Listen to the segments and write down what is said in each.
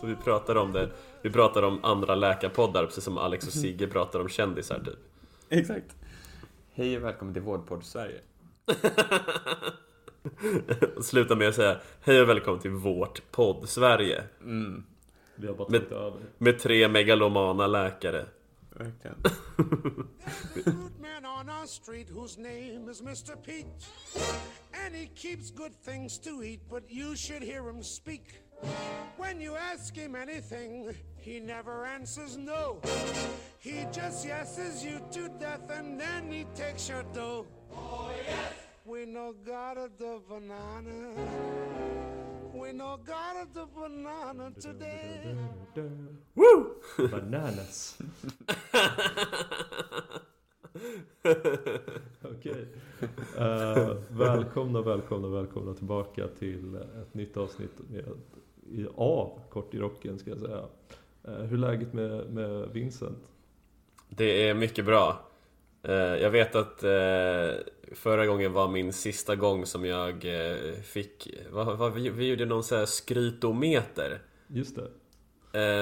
Så vi pratar om det. Vi pratar om andra läkarpoddar precis som Alex och Sigge pratar om kändisar typ. Exakt. Hej och välkommen till Vårdpodd Sverige. Sluta med att säga hej och välkommen till vårt podd Sverige. Vi har bara tagit över. Med tre megalomana läkare. Verkligen. When you ask him anything, he never answers no. He just yeses you to death and then he takes your dough. Oh, yes! We no got the banana. We no got the banana today. Bananas. Okej. Eh, välkomna, välkomna, välkomna tillbaka till ett nytt avsnitt med, av Kort i rocken ska jag säga. Eh, hur är läget med, med Vincent? Det är mycket bra. Eh, Jag vet att eh, förra gången var min sista gång som jag fick, vad, vad, vi, vi gjorde någon sån här skrytometer. Just det.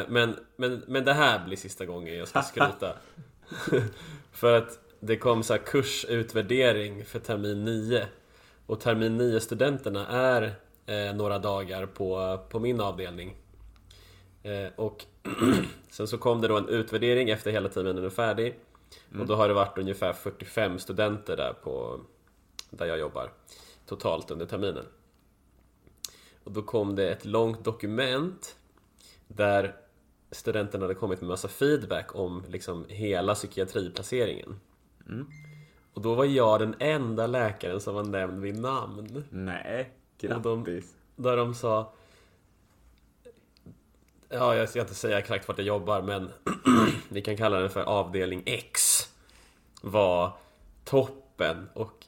Men, men, men det här blir sista gången jag ska skryta. för att det kom så kursutvärdering för termin 9. Och termin 9 studenterna är eh, några dagar på, på min avdelning. Eh, och sen så kom det då en utvärdering efter hela terminen är färdig. Och då har det varit ungefär 45 studenter där på där jag jobbar totalt under terminen. Och då kom det ett långt dokument där studenterna hade kommit med massa feedback om liksom hela psykiatriplaceringen. Och då var jag den enda läkaren som var nämnd vid namn. Nej, Och de- grattis. Där de sa... Ja, jag ska inte säga exakt vart jag jobbar, men vi kan kalla den för avdelning X. Var toppen och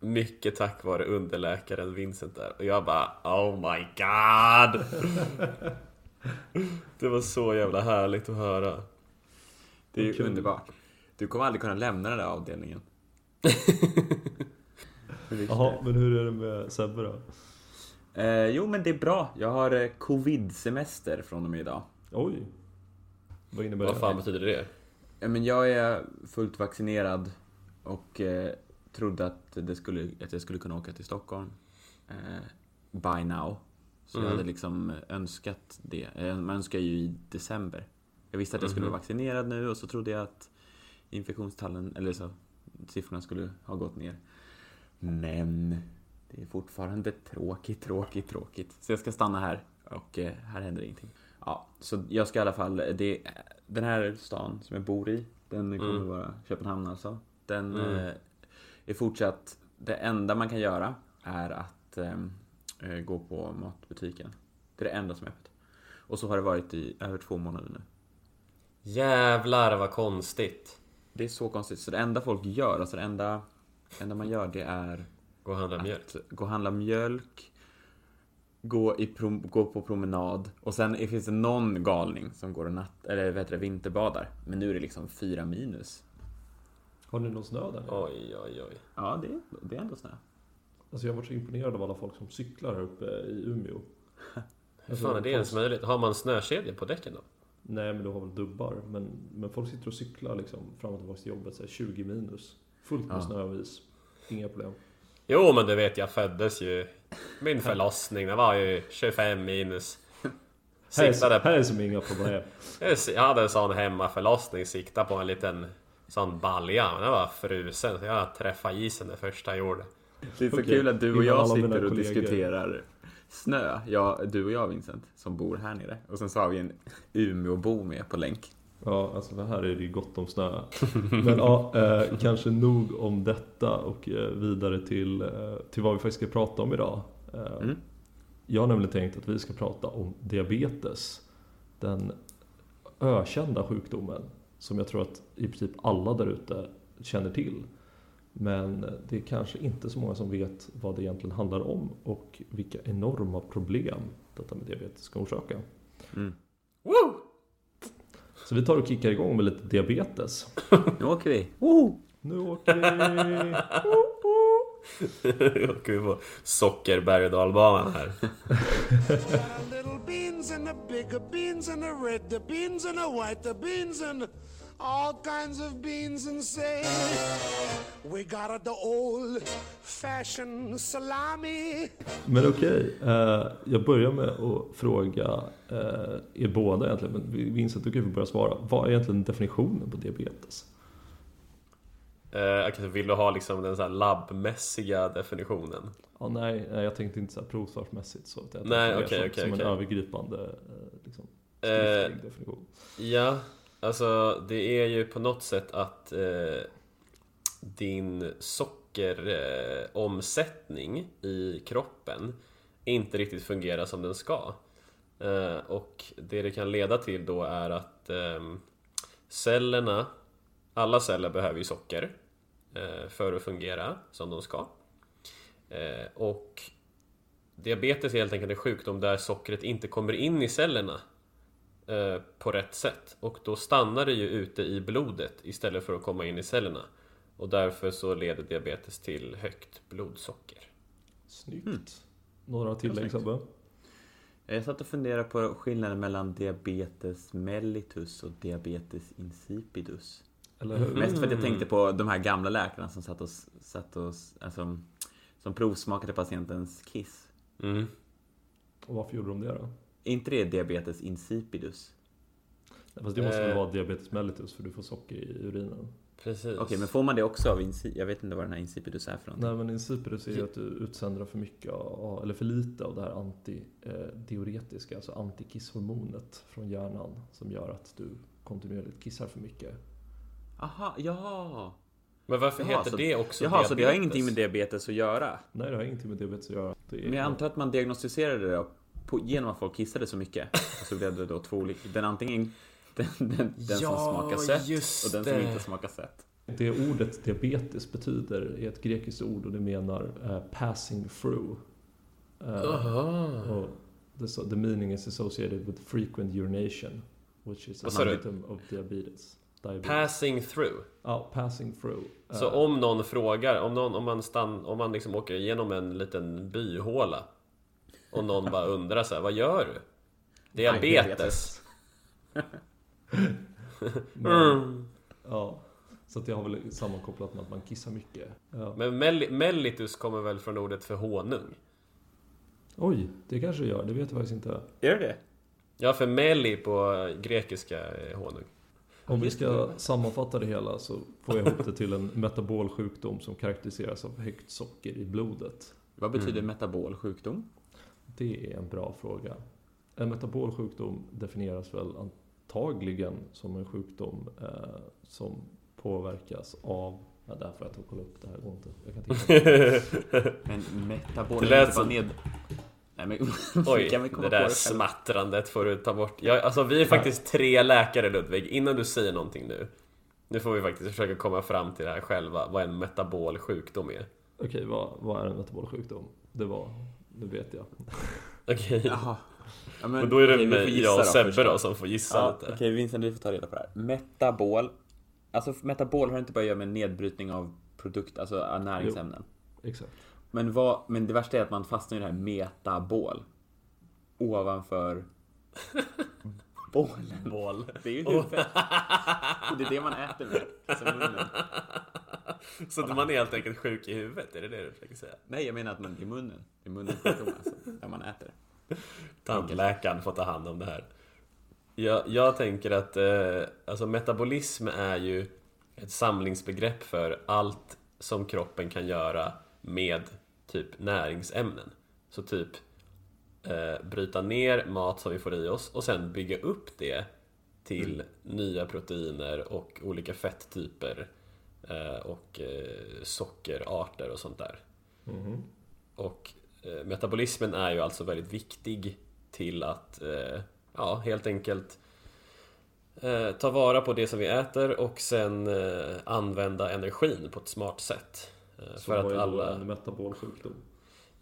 mycket tack vare underläkaren Vincent där. Och jag bara Oh my god! Det var så jävla härligt att höra. Det är ju underbart. Du kommer aldrig kunna lämna den där avdelningen. Jaha, men hur är det med Sebbe då? Eh, jo, men det är bra. Jag har eh, covid-semester från och med idag. Oj. Vad innebär Vad det? fan betyder det? Eh, Men jag är fullt vaccinerad och eh, trodde att, det skulle, att jag skulle kunna åka till Stockholm eh, by now. Så jag Mm. hade liksom önskat det. Eh, Man önskar ju i december. Jag visste att jag skulle vara vaccinerad nu och så trodde jag att infektionstallen, eller så, siffrorna skulle ha gått ner. Men det är fortfarande tråkigt, tråkigt, tråkigt. Så jag ska stanna här och eh, här händer ingenting. Ja, så jag ska i alla fall, det, den här stan som jag bor i, den kommer Mm. vara Köpenhamn alltså. Den Mm. eh, är fortsatt, det enda man kan göra är att ehm, eh, gå på matbutiken. Det är det enda som är öppet. Och så har det varit i över två månader nu. Jävlar vad konstigt. Det är så konstigt. Så det enda folk gör, alltså det enda, enda man gör det är Gå och handla mjölk. gå och handla mjölk, gå, i prom, gå på promenad och sen finns det någon galning som går och natt, eller vad heter det, vinterbadar. Men nu är det liksom fyra minus. Har ni någon snö där? Oj, oj, oj. Ja, det, det är ändå snö. Alltså jag har varit så imponerad av alla folk som cyklar här uppe i Umeå. Hur fan är det ens möjligt? Har man snökedjor på däcken då? Nej men du har väl dubbar. Men, men folk sitter och cyklar liksom fram och tillbaka till jobbet. Så här 20 minus. Fullt med Ja. snö och is. Inga problem. Jo men du vet jag föddes ju Min förlossning det var ju 25 minus Siktade här är som inga problem. Jag hade en sån hemmaförlossning Siktade på en liten Sån balja men den var frusen så jag träffade isen det första jag gjorde Det är så Okej, kul att du och jag sitter och kollegor. diskuterar snö. Ja, du och jag Vincent, som bor här nere. Och sen så har vi en Umeåbo med på länk. Ja, alltså för här är det ju gott om snö. Men ja, eh, kanske nog om detta och eh, vidare till, eh, till vad vi faktiskt ska prata om idag. Eh, Mm. Jag har nämligen tänkt att vi ska prata om diabetes. Den ökända sjukdomen som jag tror att i princip alla där ute känner till. Men det är kanske inte så många som vet vad det egentligen handlar om och vilka enorma problem detta med diabetes kan orsaka. Mm. Woo! Så vi tar och kickar igång med lite diabetes. Nu åker vi. Nu åker vi! Åker vi på socker berg och dalbanan här All kinds of beans and say we got a, the old fashioned salami. Men okej, eh, jag börjar med att fråga eh, er båda egentligen, men Vincent du kan få börja svara. Vad är egentligen definitionen på diabetes? Eh, vill du ha liksom den så här labbmässiga definitionen? Ja, nej, jag tänkte inte så här provsvarsmässigt så. att Jag Nej, okej, som, okej, som en okej. övergripande eh, liksom, Eh, definition. Ja, alltså det är ju på något sätt att eh, din sockeromsättning eh, i kroppen inte riktigt fungerar som den ska. Eh, och det det kan leda till då är att eh, cellerna, alla celler behöver ju socker eh, för att fungera som de ska. Eh, och diabetes är helt enkelt en sjukdom där sockret inte kommer in i cellerna på rätt sätt. Och då stannar det ju ute i blodet istället för att komma in i cellerna. Och därför så leder diabetes till högt blodsocker. Snyggt. Några tillägg. Sebbe? Jag satt och funderade på skillnaden mellan diabetes mellitus och diabetes insipidus. Eller hur? Mest för att jag tänkte på de här gamla läkarna som satt och, satt och alltså, som provsmakade patientens kiss. Mm. Och varför gjorde de det då? Inte det diabetes insipidus? Nej, Fast det måste väl Eh. vara diabetes mellitus för du får socker i urinen. Precis. Okej, men får man det också av insi... Jag vet inte vad den här insipidus är för någonting. Nej men insipidus är ju att du utsöndrar för mycket av, eller för lite av det här antidiuretiska, alltså antikisshormonet från hjärnan som gör att du kontinuerligt kissar för mycket. Aha, ja! Men varför Jaha, heter så- det också Jaha, så det har diabetes? ingenting med diabetes att göra? Nej det har ingenting med diabetes att göra. Det är, Men jag antar att man diagnostiserade det på, genom att folk kissade så mycket. Och så blev det då två olika. Den antingen den, den, den Ja, som smakar sött och den som inte smakar sött. Det ordet diabetes betyder är ett grekiskt ord och det menar eh, passing through. Aha. och the, so- the meaning is associated with frequent urination, which is a symptom of diabetes. diabetes. Passing through. Ja, passing through. Så Eh, om någon frågar, om, någon, om man, stann, om man liksom åker igenom en liten byhåla och någon bara undrar så här, vad gör du? Diabetes. Mm. Ja, så att det har väl sammankopplat med att man kissar mycket. Ja. Men mel- mellitus kommer väl från ordet för honung? Oj, det kanske det gör. Det vet jag faktiskt inte. Gör det? Ja, för melli på grekiska är honung. Om vi ska sammanfatta det hela så får jag ihop det till en metabol sjukdom som karaktäriseras av högt socker i blodet. Vad betyder Mm. metabol sjukdom? Det är en bra fråga. En metabol sjukdom definieras väl antagligen som en sjukdom eh, som påverkas av Ja, där får jag ta och kolla upp det här går inte. Jag kan titta. Men metabol Det är lät som- ned... Nej men... Oj, kan vi komma det där själv? smattrandet får du ta bort. Ja, alltså vi är faktiskt tre läkare Ludvig, innan du säger någonting nu. Nu får vi faktiskt försöka komma fram till det här själva, vad en metabol sjukdom är. Okej, vad, vad är en metabol sjukdom? Det var, det vet jag. Okej. Jaha. Ja, Men då är det gissa jag och Sebbe då som får gissa Ja, lite. Okej Vincent, vi får ta reda på det här. Metabol. Alltså metabol har inte bara att göra med nedbrytning av produkt, alltså näringsämnen. Exakt. Men, vad, men det värsta är att man fastnar i det här metabol. Ovanför bålen. Bål. Det är ju huvudet. Det är det man äter med. Alltså munnen. Så att man är helt enkelt sjuk i huvudet, är det det du försöker säga? Nej, jag menar att man i munnen. I munnen sjukdom alltså. Där man äter. Tandläkaren får ta hand om det här. Jag, jag tänker att eh, alltså metabolism är ju ett samlingsbegrepp för allt som kroppen kan göra med typ näringsämnen. Så typ eh, bryta ner mat som vi får i oss och sen bygga upp det till nya proteiner och olika fetttyper eh, och eh, sockerarter och sånt där. Mhm. Och eh, metabolismen är ju alltså väldigt viktig till att eh, ja, helt enkelt eh, ta vara på det som vi äter och sen använda energin på ett smart sätt. Så för att alla... en metabol sjukdom?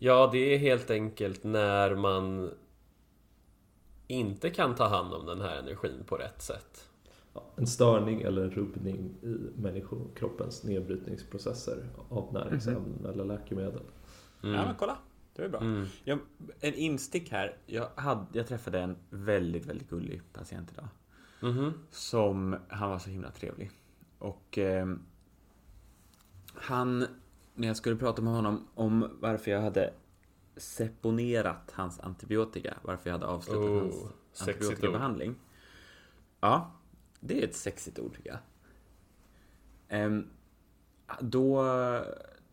Ja, det är helt enkelt när man inte kan ta hand om den här energin på rätt sätt. En störning eller en rubbning i människokroppens nedbrytningsprocesser av näringsämnen eller läkemedel. Mm. Ja, men kolla. Det är bra. Mm. Jag, en instick här. Jag, hade, jag träffade en väldigt, väldigt gullig patient idag. Mhm. Som, han var så himla trevlig. Och eh, han, när jag skulle prata med honom om varför jag hade seponerat hans antibiotika, varför jag hade avslutat Oh, hans antibiotikabehandling. Ja, det är ett sexigt ord tycker jag. Ehm, då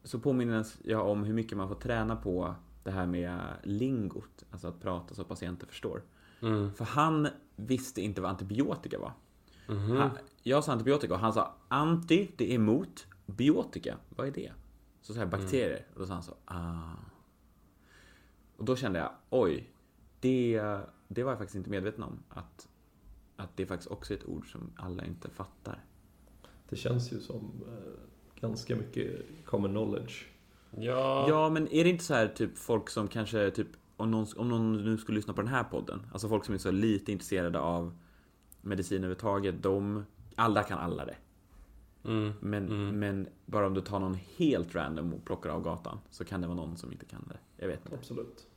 så påminner jag om hur mycket man får träna på det här med lingot, alltså att prata så patienter förstår. Mm. För han visste inte vad antibiotika var. Mhm. Han, jag sa antibiotika och han sa anti, det är emot, biotika, vad är det? Så sa jag bakterier och då sa han så, ah. Och då kände jag, oj, det, det var jag faktiskt inte medveten om. Att, att det faktiskt också är ett ord som alla inte fattar. Det känns ju som eh, ganska mycket common knowledge. Ja. Ja, men är det inte så här typ folk som kanske typ om någon, om någon nu skulle lyssna på den här podden, alltså folk som är så lite intresserade av medicin överhuvudtaget, de, alla kan alla det. Mm. Men, Mm. men bara om du tar någon helt random och plockar av gatan så kan det vara någon som inte kan det. Jag vet inte. Absolut.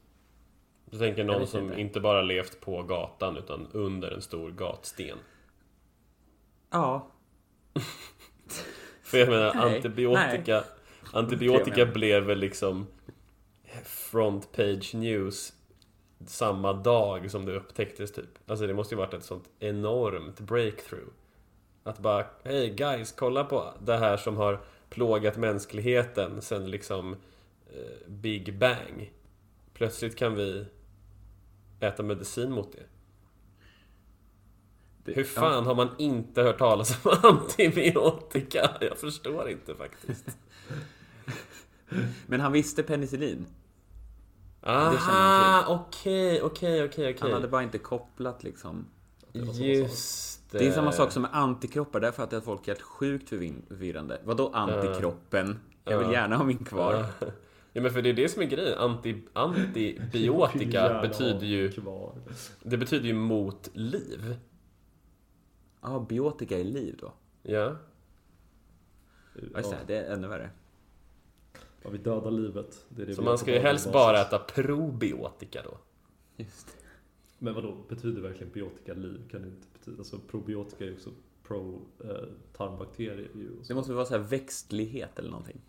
Du tänker någon som inte. inte. bara levt på gatan utan under en stor gatsten. Ja, För jag menar, Nej, antibiotika, antibiotika Trevligt. blev väl liksom front page news samma dag som det upptäcktes typ. Alltså det måste ju varit ett sånt enormt breakthrough. Att bara, hej guys, kolla på det här som har plågat mänskligheten sen liksom eh, Big Bang. Plötsligt kan vi äta medicin mot det. det, Hur fan har man inte hört talas om antibiotika? Jag förstår inte faktiskt. Ja. Men han visste penicillin. Aha, okej, okej, okej, Han hade bara inte kopplat liksom. Just det. Är samma sak som med antikroppar, därför att folk är helt sjukt förvirrande. Vadå antikroppen? Jag vill gärna ha min kvar. Ja. men för det är det som är grejen. Anti, antibiotika betyder ju... Kvar. Det betyder ju mot liv. Ja, biotika är liv då. Ja. Ja, just det, det är ännu värre. Ja, vi dödar livet. Det är det Så man ska ju helst bara äta probiotika då. Just det. Men vadå, betyder verkligen biotika liv? Kan det inte betyda? Alltså probiotika är också pro eh. Det måste väl vara så här växtlighet eller någonting.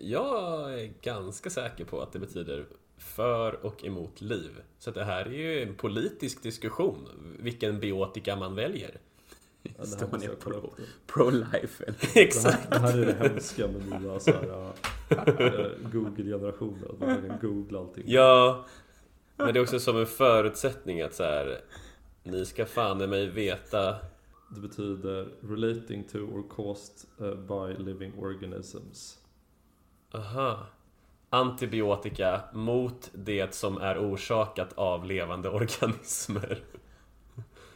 Jag är ganska säker på att det betyder för och emot liv. Så det här är ju en politisk diskussion, vilken biotika man väljer. Ja, Står ner jag kolla pro, pro-life. eller? Det Exakt. här, det här är det hemska med nya så här, äh, Google-generationen. Att man kan googla allting. Ja, men det är också som en förutsättning att så här, ni ska fan i mig veta Det betyder relating to or caused eh, by living organisms. Aha. Antibiotika mot det som är orsakat av levande organismer.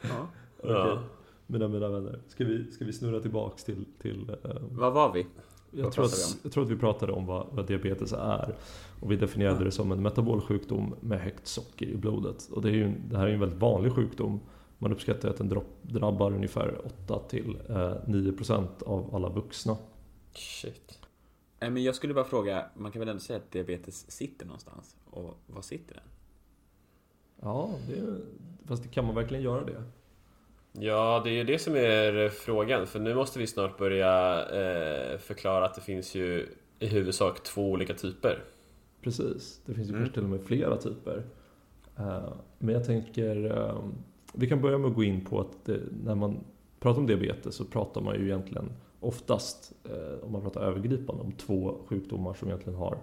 Ja. Ja. Okej. Mina, mina vänner, ska vi, ska vi snurra tillbaks till... till eh, Vad var vi? Jag, tror att, jag tror att vi pratade om vad, vad diabetes är. Och vi definierade Ja. det som en metabol sjukdom med högt socker i blodet. Och det, är ju, det här är ju en väldigt vanlig sjukdom. Man uppskattar att den dropp, drabbar ungefär 8 till eh, 9% av alla vuxna. Shit. Nej, men jag skulle bara fråga, man kan väl ändå säga att diabetes sitter någonstans? Och var sitter den? Ja, det, fast det kan man verkligen göra det? Ja, det är ju det som är frågan. För nu måste vi snart börja eh, förklara att det finns ju i huvudsak två olika typer. Precis, det finns ju Mm. kanske till och med flera typer. Eh, Men jag tänker, eh, vi kan börja med att gå in på att det, när man pratar om diabetes så pratar man ju egentligen oftast, eh, om man pratar övergripande, om två sjukdomar som egentligen har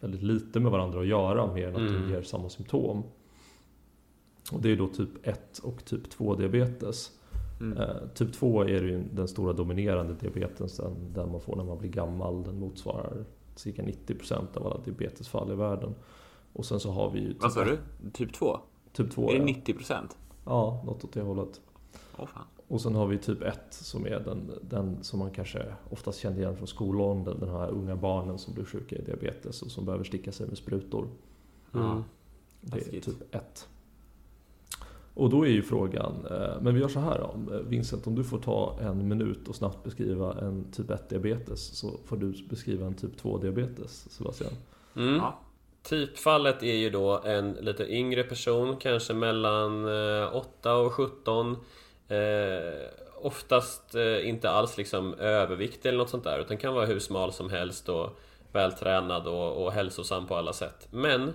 väldigt lite med varandra att göra mer än att Mm. de ger samma symptom. Och det är då typ 1 och typ 2 diabetes. Mm. Eh, typ 2 är ju den stora dominerande diabetesen, den man får när man blir gammal. Den motsvarar cirka 90% av alla diabetesfall i världen. Och sen så har vi ju typ, Vad sa du? Typ 2? typ 2. Är det Ja. 90 procent? ja, något åt det hållet. Åh fan. Och sen har vi typ 1 som är den, den som man kanske oftast känner igen från skolåldern. Den här unga barnen som blir sjuka i diabetes och som behöver sticka sig med sprutor. Ja. Det är typ 1. Och då är ju frågan, eh, men vi gör så här då. Eh, Vincent, om du får ta en minut och snabbt beskriva en typ 1 diabetes så får du beskriva en typ 2 diabetes, Sebastian. Mm. Ja. Typfallet är ju då en lite yngre person, kanske mellan eh, 8 och 17. Eh, oftast eh, inte alls liksom överviktig eller något sånt där, utan kan vara hur smal som helst och vältränad och, och hälsosam på alla sätt. Men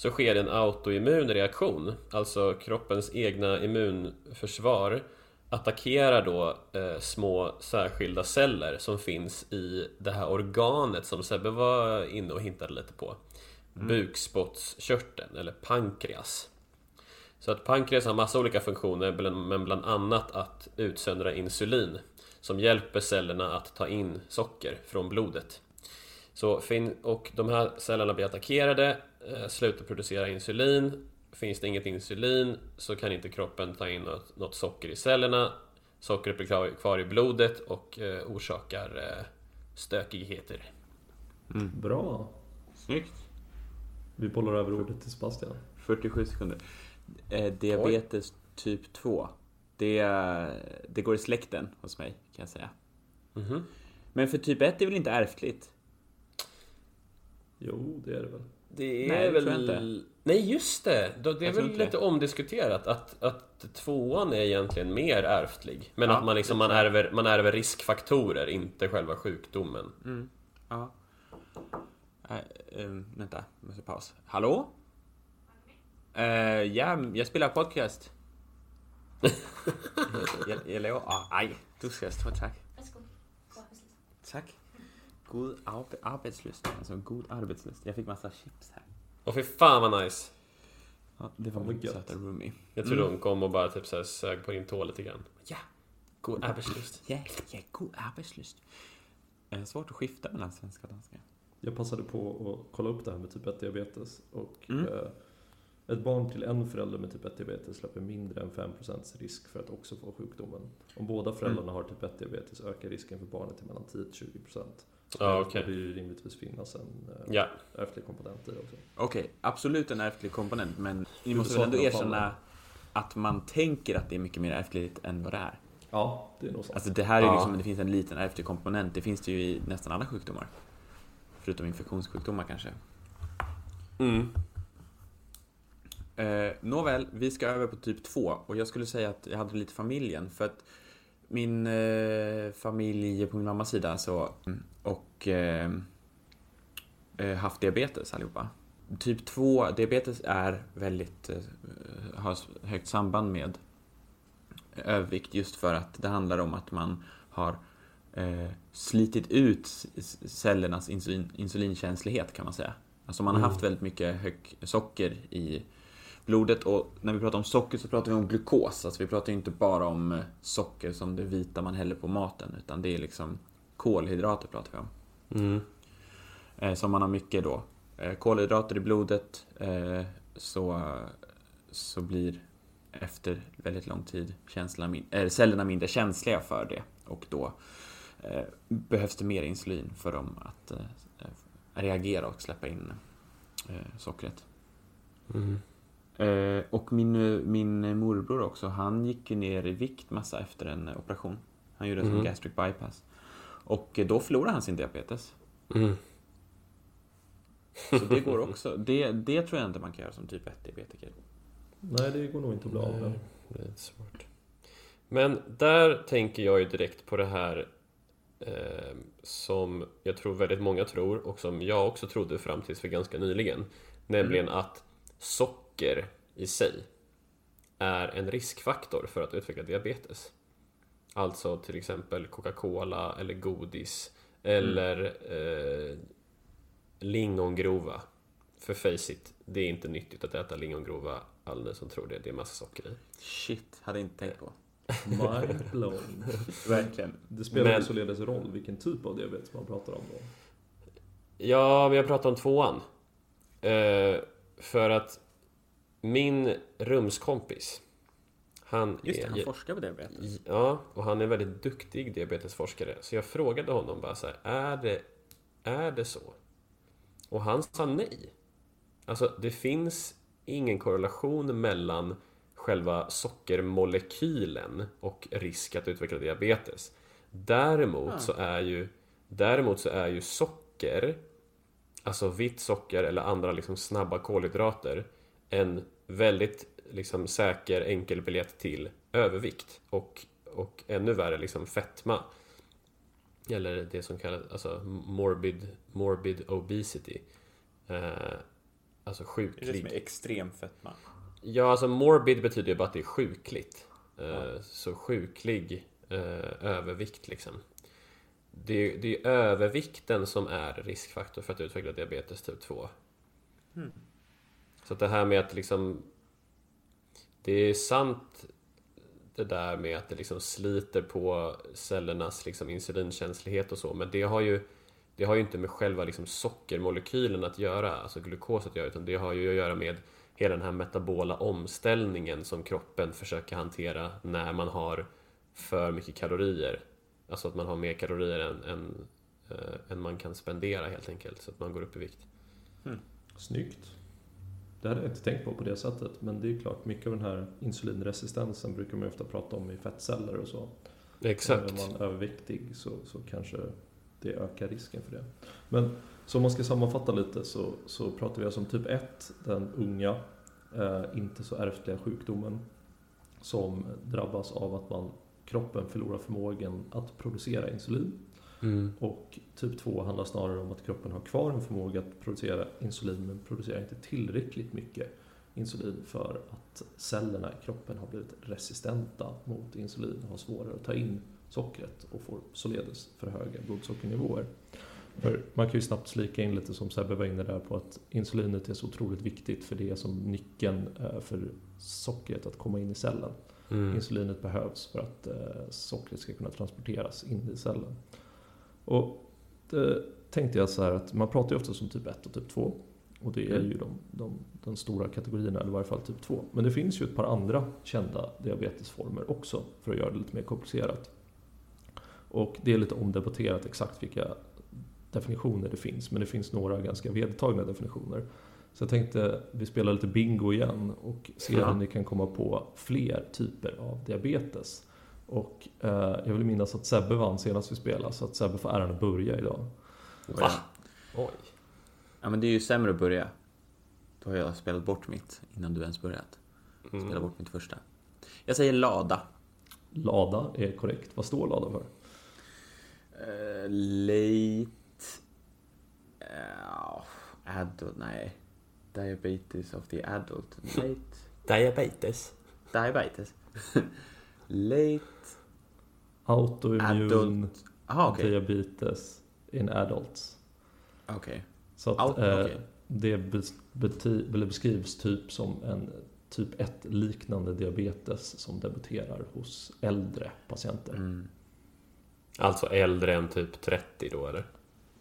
så sker en autoimmun reaktion, alltså kroppens egna immunförsvar attackerar då eh, små särskilda celler som finns i det här organet som Sebbe var inne och hintade lite på. Bukspottkörteln, eller pankreas. Så att pankreas har massa olika funktioner, men bland annat att utsöndra insulin som hjälper cellerna att ta in socker från blodet. Så och de här cellerna blir attackerade, slutar producera insulin. Finns det inget insulin så kan inte kroppen ta in något, något socker i cellerna. Sockret blir kvar, kvar i blodet och eh, orsakar eh, stökigheter. Bra. Snyggt. Vi bollar över ordet till Sebastian. 47 sekunder. Eh, diabetes typ 2. Det, det går i släkten hos mig, kan jag säga. Mhm. Men för typ 1 är väl inte ärftligt? Jo, det är det väl. Det är Nej, det väl... tror jag inte. Nej, just det! Det är Jag väl lite omdiskuterat att, att tvåan är egentligen mer ärftlig. Men Ja, att man, liksom, man, ärver, man ärver riskfaktorer, inte själva sjukdomen. Mm. Ja. Äh, ähm, vänta, jag måste paus. Hallå? Eh, ja, jag spelar podcast. jag, jag. Ah, ej, du skal stå, tack. Tack. God arbe arbetslöst. Alltså god arbetslöst. Jag fick massa chips här. Och fy fan vad nice! Ja, det var min gött. söta roomie. Jag tror de kom och bara typ så här sög på din tå lite grann. Ja, God arbetslust. ja, ja, god arbetslöst. Eh, svårt att skifta mellan svenska och danska. Jag passade på att kolla upp det här med typ 1 diabetes och Mm. eh, ett barn till en förälder med typ 1 diabetes löper mindre än 5% risk för att också få sjukdomen. Om båda föräldrarna har typ 1 diabetes ökar risken för barnet till mellan 10-20%. Ja, Det okej. borde ju rimligtvis finnas en eh, Ja. ärftlig komponent i det också. Okej, absolut en ärftlig komponent, men ni måste väl ändå erkänna att man tänker att det är mycket mer ärftligt än vad det är. Ja, det är nog sant. Alltså det här är Ja. liksom, det finns en liten ärftlig komponent. Det finns det ju i nästan alla sjukdomar. Förutom infektionssjukdomar kanske. Mm. Eh, nåväl, vi ska över på typ 2 och jag skulle säga att jag hade lite familjen för att min eh, familj på min mammas sida så och eh, eh, haft diabetes allihopa. Typ 2 diabetes är väldigt, eh, har högt samband med övervikt just för att det handlar om att man har eh, slitit ut cellernas insulin, insulinkänslighet kan man säga. Alltså man har Mm. haft väldigt mycket hög socker i blodet och när vi pratar om socker så pratar vi om glukos. Alltså vi pratar inte bara om eh, socker som det vita man häller på maten utan det är liksom kolhydrater pratar vi om. Mm. Eh, som man har mycket då. Eh, kolhydrater i blodet eh, så, så blir efter väldigt lång tid min- eh, cellerna mindre känsliga för det och då eh, behövs det mer insulin för dem att reagera och släppa in sockret. Mm. Eh, och min, min morbror också, han gick ju ner i vikt massa efter en operation. Han gjorde en sån Mhm. gastric bypass. Och eh, då förlorade han sin diabetes. Mm. Så det går också. Det, det tror jag inte man kan göra som typ 1-diabetiker. Nej, det går nog inte att bli av med. Det är svårt. Men där tänker jag ju direkt på det här eh, som jag tror väldigt många tror och som jag också trodde fram tills för ganska nyligen. Nämligen att socker i sig är en riskfaktor för att utveckla diabetes. Alltså till exempel Coca-Cola eller godis eller eh, lingongrova. För face it, det är inte nyttigt att äta lingongrova. Alla ni som tror det, det är massa socker i. Shit, hade inte tänkt på. Mind blown. Verkligen. Det spelar Men- men... således roll vilken typ av diabetes man pratar om då. Ja, men jag pratar om tvåan. Eh, för att min rumskompis, han Just det, är... han forskar på diabetes. Ja, och han är väldigt duktig diabetesforskare. Så jag frågade honom bara så här, är det, är det så? Och han sa nej. Alltså, det finns ingen korrelation mellan själva sockermolekylen och risk att utveckla diabetes. Däremot Ah. så är ju Däremot så är ju socker alltså vitt socker eller andra liksom snabba kolhydrater en väldigt liksom säker enkel biljett till övervikt och, och ännu värre liksom fetma. Eller det som kallas alltså morbid, morbid obesity. Eh, alltså Det är det som sjuklig. är extrem fetma. Ja, alltså morbid betyder ju bara att det är sjukligt. Eh, Så sjuklig eh, övervikt liksom. Det är, det är övervikten som är riskfaktor för att utveckla diabetes typ 2. Så att det här med att liksom... Det är sant det där med att det liksom sliter på cellernas liksom insulinkänslighet och så, men det har ju det har ju inte med själva liksom sockermolekylen att göra, alltså glukos att göra, utan det har ju att göra med hela den här metabola omställningen som kroppen försöker hantera när man har för mycket kalorier. Alltså att man har mer kalorier än, än, eh, än man kan spendera helt enkelt, så att man går upp i vikt. Snyggt. Det hade jag inte tänkt på på det sättet. Men det är ju klart, mycket av den här insulinresistensen brukar man ju ofta prata om i fettceller och så. Exakt. Är man överviktig så, så kanske det ökar risken för det. Men så om man ska sammanfatta lite så, så pratar vi alltså om typ 1, den unga, eh, inte så ärftliga sjukdomen som drabbas av att man, kroppen förlorar förmågan att producera insulin. Mm. Och typ 2 handlar snarare om att kroppen har kvar en förmåga att producera insulin men producerar inte tillräckligt mycket insulin för att cellerna i kroppen har blivit resistenta mot insulin och har svårare att ta in sockret och får således för höga blodsockernivåer. För man kan ju snabbt slika in lite som Sebbe var inne där på att insulinet är så otroligt viktigt för det är som nyckeln eh, för sockret att komma in i cellen. Mm. Insulinet behövs för att eh, sockret ska kunna transporteras in i cellen. Och det tänkte jag så här att man pratar ju ofta som typ 1 och typ 2. Och det är Mm. ju de, de, de stora kategorierna, eller i varje fall typ 2. Men det finns ju ett par andra kända diabetesformer också, för att göra det lite mer komplicerat. Och det är lite omdebatterat exakt vilka definitioner det finns, men det finns några ganska vedertagna definitioner. Så jag tänkte vi spelar lite bingo igen och ser Ja. om ni kan komma på fler typer av diabetes. Och eh, jag vill minnas att Sebbe vann senast vi spelade, så att Sebbe får äran att börja idag. Va? Oj. Ja men det är ju sämre att börja. Då har jag spelat bort mitt innan du ens börjat. Mm. Spela bort mitt första. Jag säger lada. Lada är korrekt. Vad står Lada för? Uh, late... Uh, adult, nej. Diabetes of the adult. Late... Diabetes. Diabetes. late... Autoimmun Adult... Jaha okej. diabetes in adults. Okej. Så att Au- eh, okej. det beskrivs typ som en typ 1 liknande diabetes som debuterar hos äldre patienter. Mm. Alltså äldre än typ 30 då eller?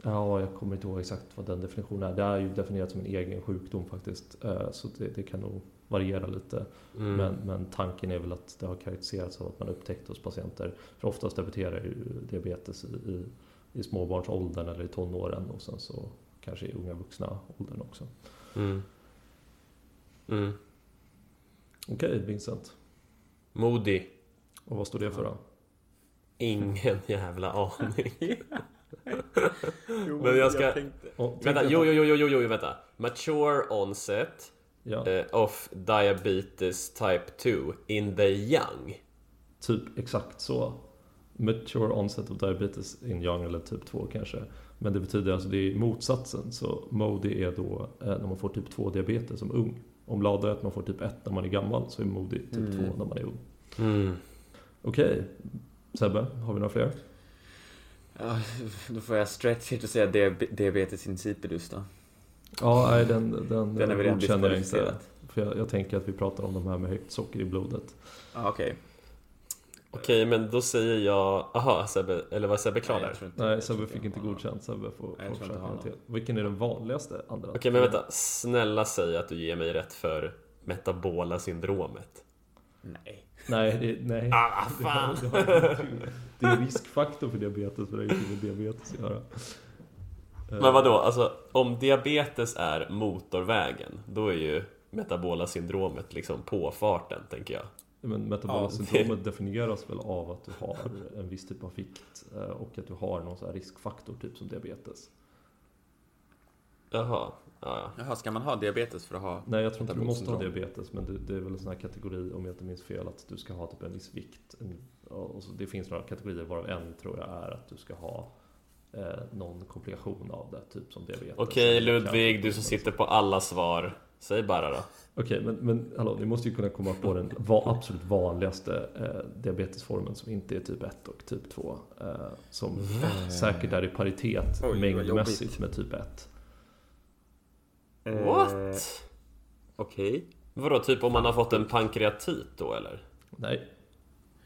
Ja, jag kommer inte ihåg exakt vad den definitionen är. Det är ju definierat som en egen sjukdom faktiskt. Eh, Så det, det kan nog variera lite. Mm. Men, men tanken är väl att det har karaktäriserats av att man upptäckt hos patienter. För oftast debuterar ju diabetes i, i, i småbarnsåldern eller i tonåren och sen så kanske i unga vuxna åldern också. Mm. Mm. Okej, Vincent. Moody. Och vad står det för då? Ingen jävla aning. Jo, Men jag ska- tänkte... Och, tänk vänta, att- jo, jo, jo, jo, jo, jo, vänta. Mature onset Ja, eh, of diabetes type 2 in the young. typ exakt så. Mature onset of diabetes in young eller typ 2 kanske. Men det betyder alltså det är motsatsen. Så MODI är då eh, när man får typ 2 diabetes som ung. Om LADA är att man får typ 1 när man är gammal så är MODI typ 2 Mm. när man är ung. Mm. Okej, Sebbe, har vi några fler? Ja, då får jag stretch hit och säga diab- diabetes insipidus då. Ja, nej den, den, Den är väl godkänner jag inte. För jag, jag tänker att vi pratar om de här med högt socker i blodet. Ja, okej. Okej, men då säger jag... Aha, Sebbe, eller var Sebbe klar Nej, där? Nej, tror Sebbe fick inte godkänt. Sebbe får, Nej, får försöka. Vilken är den vanligaste andra? Okej, men vänta. Snälla säg att du ger mig rätt för metabola syndromet. Nej. Nej, det, nej. Ah, fan! Det, har ingenting- det är en riskfaktor för diabetes, för det har ingenting med diabetes att göra. Eh, Men vadå, alltså om diabetes är motorvägen, då är ju metabola syndromet liksom på farten, tänker jag. Men metabola Ja, syndromet definieras väl av att du har en viss typ av vikt eh, och att du har någon sån här riskfaktor, typ som diabetes. Jaha. Ja, ja. Jaha, ska man ha diabetes för att ha... Nej, jag tror inte du måste ha diabetes, men det, det är väl en sån här kategori, om jag inte minns fel, att du ska ha typ en viss vikt. En, och så, det finns några kategorier, varav en tror jag är att du ska ha eh, någon komplikation av det, typ som diabetes. Okej eller Ludvig, du som sitter på alla svar. Säg bara då. Okej, men, men hallå, ni måste ju kunna komma på den va, absolut vanligaste eh, diabetesformen som inte är typ 1 och typ 2. Eh, som säkert är i paritet Oj, mängdmässigt med typ 1. Eh, What? Okej. Vadå, typ om man har fått en pankreatit då eller? Nej.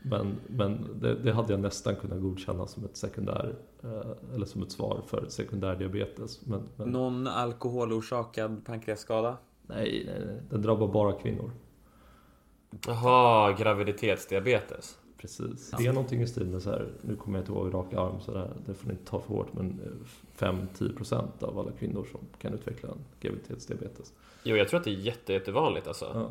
Men, men det, det hade jag nästan kunnat godkänna som ett sekundär eh, eller som ett svar för sekundär diabetes. Men, men Någon alkoholorsakad pankreasskada? nej, nej, nej, den drabbar bara kvinnor. Jaha, graviditetsdiabetes. Precis. Det är någonting i stil med så här, nu kommer jag inte ihåg rak arm så där, det får ni inte ta för hårt, men eh, 5-10% av alla kvinnor som kan utveckla en graviditetsdiabetes. Jo, jag tror att det är jätte, jättevanligt alltså. Ja.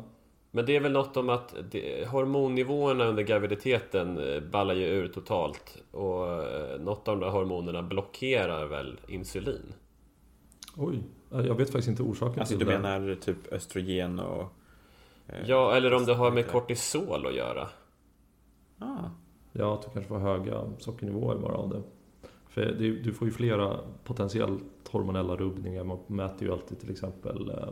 Men det är väl något om att det, hormonnivåerna under graviditeten eh, ballar ju ur totalt. Och eh, något av de där hormonerna blockerar väl insulin. Oj, jag vet faktiskt inte orsaken Alltså till du det. menar typ östrogen och... eh, Ja, eller om det har med kortisol att göra. Ah. Ja, att du kanske får höga sockernivåer bara av det. För det, du får ju flera potentiellt hormonella rubbningar. Man mäter ju alltid till exempel eh,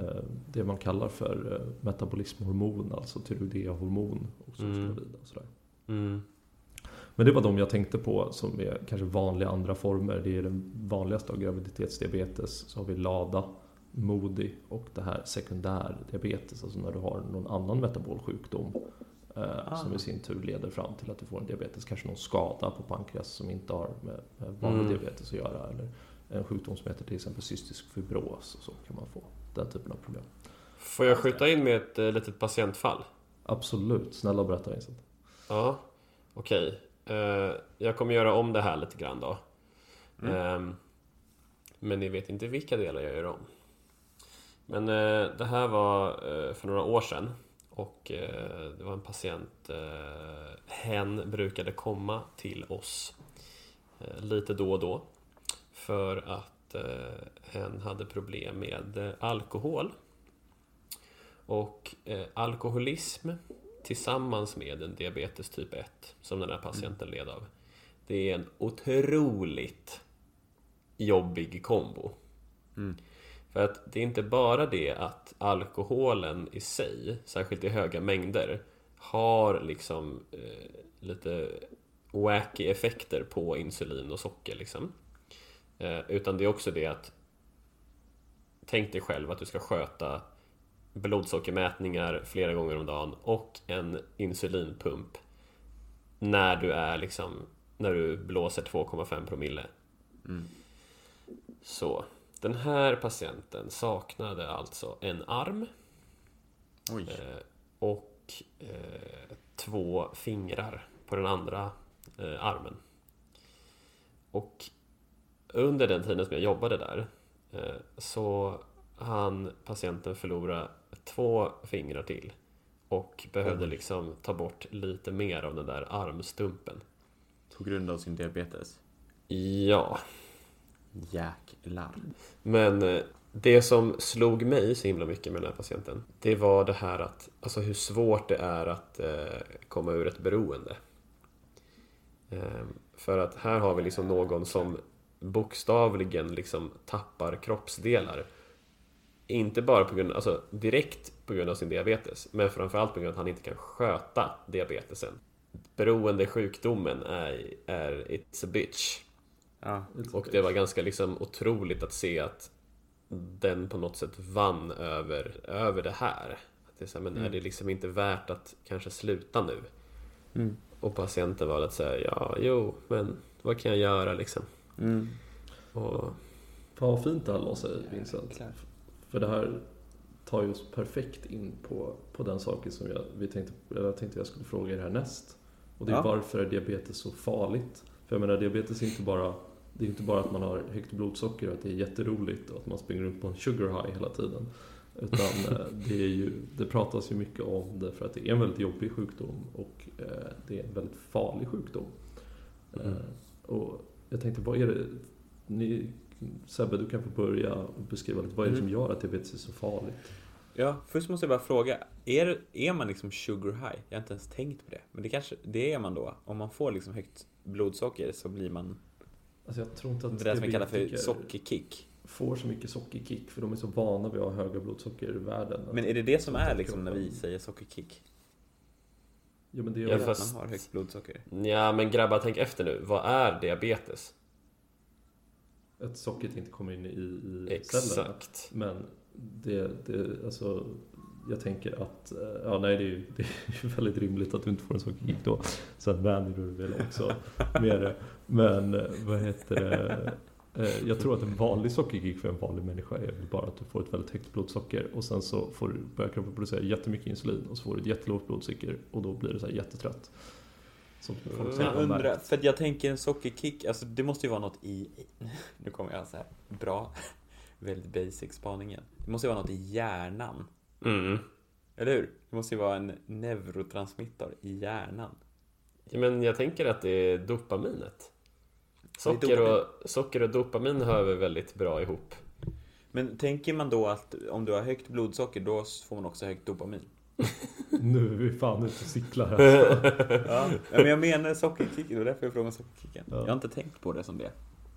eh, det man kallar för eh, metabolismhormon, alltså oss Mm. och sådär. Mm. Men det var de jag tänkte på som är kanske vanliga andra former. Det är den vanligaste av graviditetsdiabetes. Så har vi LADA, MODI och det här sekundär diabetes. Alltså när du har någon annan metabol sjukdom. Eh, Som i sin tur leder fram till att du får en diabetes. Kanske någon skada på pankreas som inte har med, med vanlig Mm. diabetes att göra. Eller en sjukdom som heter till exempel cystisk fibros. Och så kan man få den typen av problem. Får jag skjuta in med ett eh, litet patientfall? Absolut, snälla berätta Vincent. Ja, okej. Eh, jag kommer göra om det här lite grann då. Ehm, men ni vet inte vilka delar jag gör om. Men det här var för några år sedan. Och eh, det var en patient. Eh, hen brukade komma till oss eh, lite då och då. För att eh, hen hade problem med eh, alkohol. Och eh, alkoholism tillsammans med en diabetes typ 1 som den här patienten led av. Det är en otroligt jobbig kombo. För att det är inte bara det att alkoholen i sig, särskilt i höga mängder, har liksom eh, lite wacky effekter på insulin och socker liksom. Eh, utan det är också det att Tänk dig själv att du ska sköta blodsockermätningar flera gånger om dagen och en insulinpump när du är liksom när du blåser 2,5 promille. Så den här patienten saknade alltså en arm Oj. eh, och eh, två fingrar på den andra eh, armen. Och under den tiden som jag jobbade där så han patienten förlora två fingrar till och behövde liksom ta bort lite mer av den där armstumpen. På grund av sin diabetes. Ja, Jäklar. Men eh, det som slog mig så himla mycket med den här patienten Det var det här att Alltså hur svårt det är att eh, komma ur ett beroende. Eh, För att här har vi liksom någon som Bokstavligen liksom tappar kroppsdelar. Inte bara på grund, alltså direkt på grund av sin diabetes Men framförallt på grund av att han inte kan sköta diabetesen. Beroendesjukdomen är, är it's a bitch. Ja. och det var ganska liksom otroligt att se att den på något sätt vann över, över det här. Att det är, så här, men är det liksom inte värt att kanske sluta nu? Mm. Och patienten var att säga ja, jo, men vad kan jag göra liksom? Mm. Och, Fan vad fint det här la sig Vincent. Klart. För det här tar ju oss perfekt in på, på den saken som jag, vi tänkte, jag tänkte jag skulle fråga er härnäst. Och det är Ja. varför är diabetes så farligt? För jag menar diabetes är inte bara det är inte bara att man har högt blodsocker och att det är jätteroligt och att man springer runt på en sugar high hela tiden. Utan eh, det, är ju, det pratas ju mycket om det för att det är en väldigt jobbig sjukdom och eh, det är en väldigt farlig sjukdom. Eh, Och jag tänkte, vad är det? Ni Sebbe, du kan få börja och beskriva lite. Vad är det som gör att diabetes är så farligt? Ja, först måste jag bara fråga. Är, är man liksom sugar high? Jag har inte ens tänkt på det. Men det kanske, det är man då. Om man får liksom högt blodsocker så blir man Alltså jag tror inte att det där som vi kallar för sockerkick. får så mycket sockerkick för de är så vana vid att ha höga blodsocker i världen. Men är det det som är liksom när vi säger sockerkick? Ja, men det är Ja, väl Att fast- man har högt blodsocker? Ja, men grabbar, tänk efter nu. Vad är diabetes? att sockret inte kommer in i, i cellerna. Exakt. Men det, det, alltså, jag tänker att, eh, ja nej det är ju det är väldigt rimligt att du inte får en sockerkick då. Sen vänjer du dig väl också med det. Men eh, vad heter det? Eh, Jag tror att en vanlig sockerkick för en vanlig människa är väl bara att du får ett väldigt högt blodsocker och sen så får du, börjar kroppen producera jättemycket insulin och så får du ett jättelågt blodsocker och då blir du så här jättetrött. Som folk har undrar, märkt. för att jag tänker en sockerkick, alltså det måste ju vara något i, nu kommer jag så här, bra, väldigt basic spaningen. Det måste ju vara något i hjärnan, Mm. eller hur? Det måste ju vara en neurotransmitter i hjärnan. Ja, men jag tänker att det är dopaminet. Socker och, socker och dopamin hör väl väldigt bra ihop. Men tänker man då att om du har högt blodsocker, då får man också högt dopamin? Nu är vi fan ute och cyklar här. Ja, men jag menar sockerkick, det var därför jag frågade om sockerkicken. Ja. Jag har inte tänkt på det som det.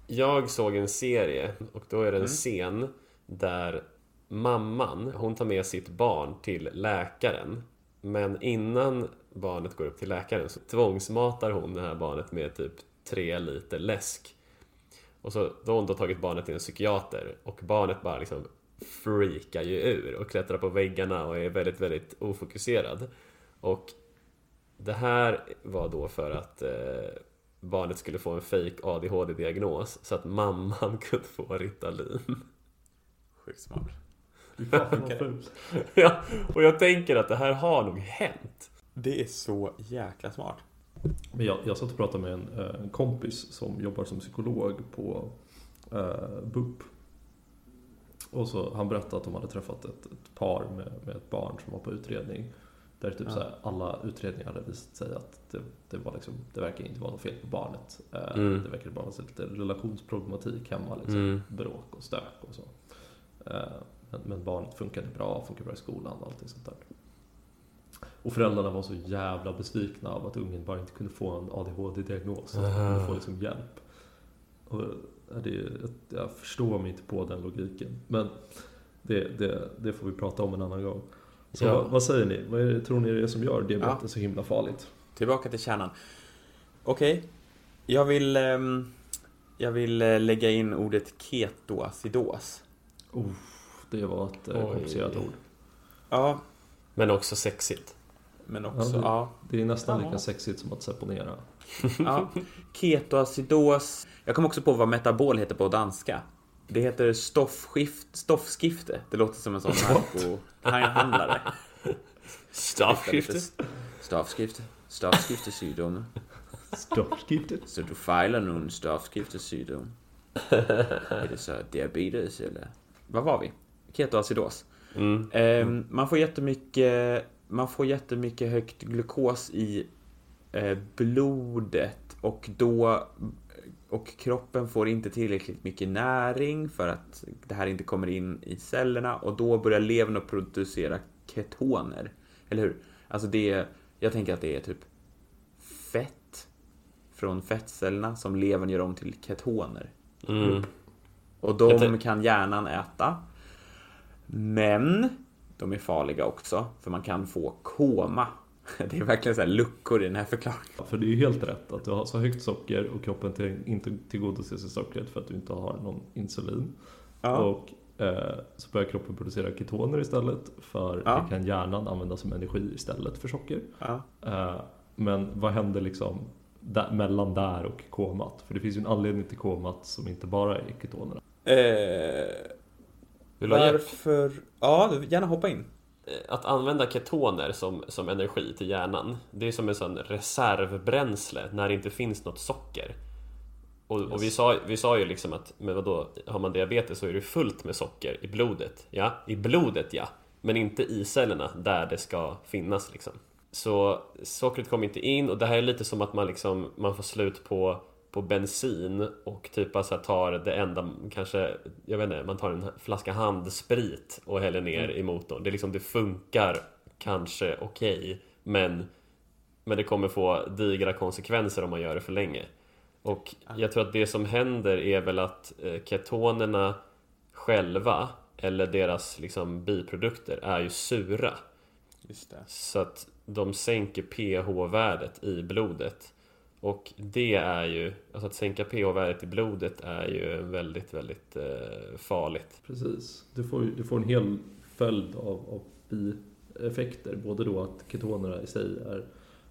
Jag såg en serie och då är det en Mm. scen där mamman, hon tar med sitt barn till läkaren. Men innan barnet går upp till läkaren så tvångsmatar hon det här barnet med typ tre liter läsk. Och så då har hon då tagit barnet till en psykiater och barnet bara liksom freakar ju ur och klättrar på väggarna och är väldigt, väldigt ofokuserad. Och det här var då för att eh, barnet skulle få en fake ADHD-diagnos så att mamman kunde få Ritalin. Sjukt smart. Ja, och jag tänker att det här har nog hänt. Det är så jäkla smart. Men jag, jag satt och pratade med en, eh, en kompis som jobbar som psykolog på eh, BUP. Och så han berättade att de hade träffat ett, ett par med, med ett barn som var på utredning. Där typ Ja. så här, alla utredningar hade visat sig att det, det, var liksom, det verkar inte vara något fel på barnet. Eh, Mm. Det verkar bara vara lite relationsproblematik hemma. Liksom, Mm. Bråk och stök och så. Eh, men, men barnet funkade bra, funkade bra i skolan och allting sånt där. Och föräldrarna var så jävla besvikna av att ungen bara inte kunde få en ADHD-diagnos. Att Aha. kunde få liksom hjälp. Och ja, det, jag förstår mig inte på den logiken. Men det, det, det får vi prata om en annan gång. Så Ja. vad, vad säger ni? Vad är det, tror ni det är som gör diabetes så himla farligt? Tillbaka till kärnan. Okej, jag vill... ehm, jag vill eh, lägga in ordet ketoacidos. Det var ett eh, Oj. komplicerat ord. Ja, Men också sexigt. Men också... Ja, det- Ja, Det är nästan Ja. lika sexigt som att seponera. ja. Ketoacidos. Jag kom också på vad metabol heter på danska. Det heter stoffskift, stoffskifte. Det låter som en sån narkohandlare. Stoffskifte. Stoffskifte. Stoffskiftesygdom. Stoffskiftet. Så du fejlar nu en stoffskiftesygdom? Är det så diabetes eller? Vad var vi? Ketoacidos. Mm. Ehm, man får jättemycket, man får jättemycket högt glukos i eh, blodet och då och kroppen får inte tillräckligt mycket näring för att det här inte kommer in i cellerna och då börjar levern att producera ketoner. Eller hur? Alltså det, jag tänker att det är typ fett från fettcellerna som levern gör om till ketoner. Mm. Och de kan hjärnan äta. Men de är farliga också, för man kan få koma. Det är verkligen så luckor i den här förklaringen. För det är ju helt rätt att du har så högt socker och kroppen till, inte tillgodoser sig sockret för att du inte har någon insulin. Ja. Och eh, så börjar kroppen producera ketoner istället för Ja. det kan hjärnan använda som energi istället för socker. Ja. Eh, men vad händer liksom där, mellan där och komat? För det finns ju en anledning till komat som inte bara är ketonerna. Eh, Vill du varför? Ja, gärna hoppa in. Att använda ketoner som, som energi till hjärnan Det är som en sån reservbränsle när det inte finns något socker. Och, och vi, sa, vi sa ju liksom att men vadå, har man diabetes så är det fullt med socker i blodet. Ja, i blodet ja. Men inte i cellerna där det ska finnas liksom. Så sockret kommer inte in och det här är lite som att man liksom Man får slut på, på bensin och typ bara så tar det enda, kanske, jag vet inte, man tar en flaska handsprit och häller ner i motorn. Det är liksom, det funkar kanske okej, men, men det kommer få digra konsekvenser om man gör det för länge. Och jag tror att det som händer är väl att eh, ketonerna själva, eller deras liksom biprodukter, är ju sura. Så att de sänker pH-värdet i blodet. Och det är ju, alltså att sänka pH-värdet i blodet är ju väldigt, väldigt eh, farligt. Precis. Du får, du får en hel följd av, av bieffekter. Både då att ketonerna i sig är,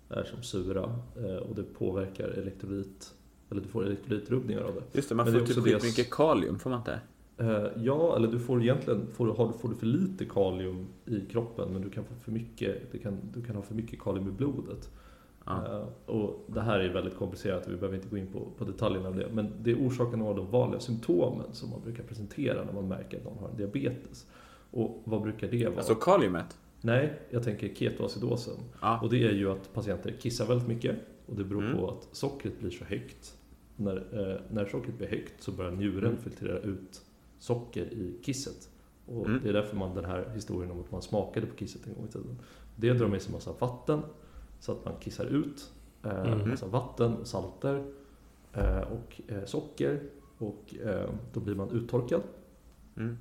är som sura eh, och det påverkar elektrolyt, eller du får elektrolytrubbningar av det. Just det, man Men det får är typ det- skitmycket kalium, får man inte? Eh, Ja, eller du får egentligen, får, du- har, får du för lite kalium i kroppen men du kan få för mycket, du kan, du kan ha för mycket kalium i blodet. Ja. Eh, Och det här är väldigt komplicerat, vi behöver inte gå in på, på detaljerna av det. Men det orsakar några av de vanliga symptomen som man brukar presentera när man märker att någon har diabetes. Och vad brukar det vara? Alltså kaliumet? Nej, jag tänker ketoacidosen. Ja. Och det är ju att patienter kissar väldigt mycket och det beror Mm. på att sockret blir så högt. När, eh, när sockret blir högt så börjar njuren Mm. filtrera ut socker i kisset. Och Mm. det är därför man den här historien om att man smakade på kisset en gång i tiden. Det drar med sig massa vatten så att man kissar ut eh, Mm. massa vatten, salter eh, och eh, socker och eh, då blir man uttorkad. Mm.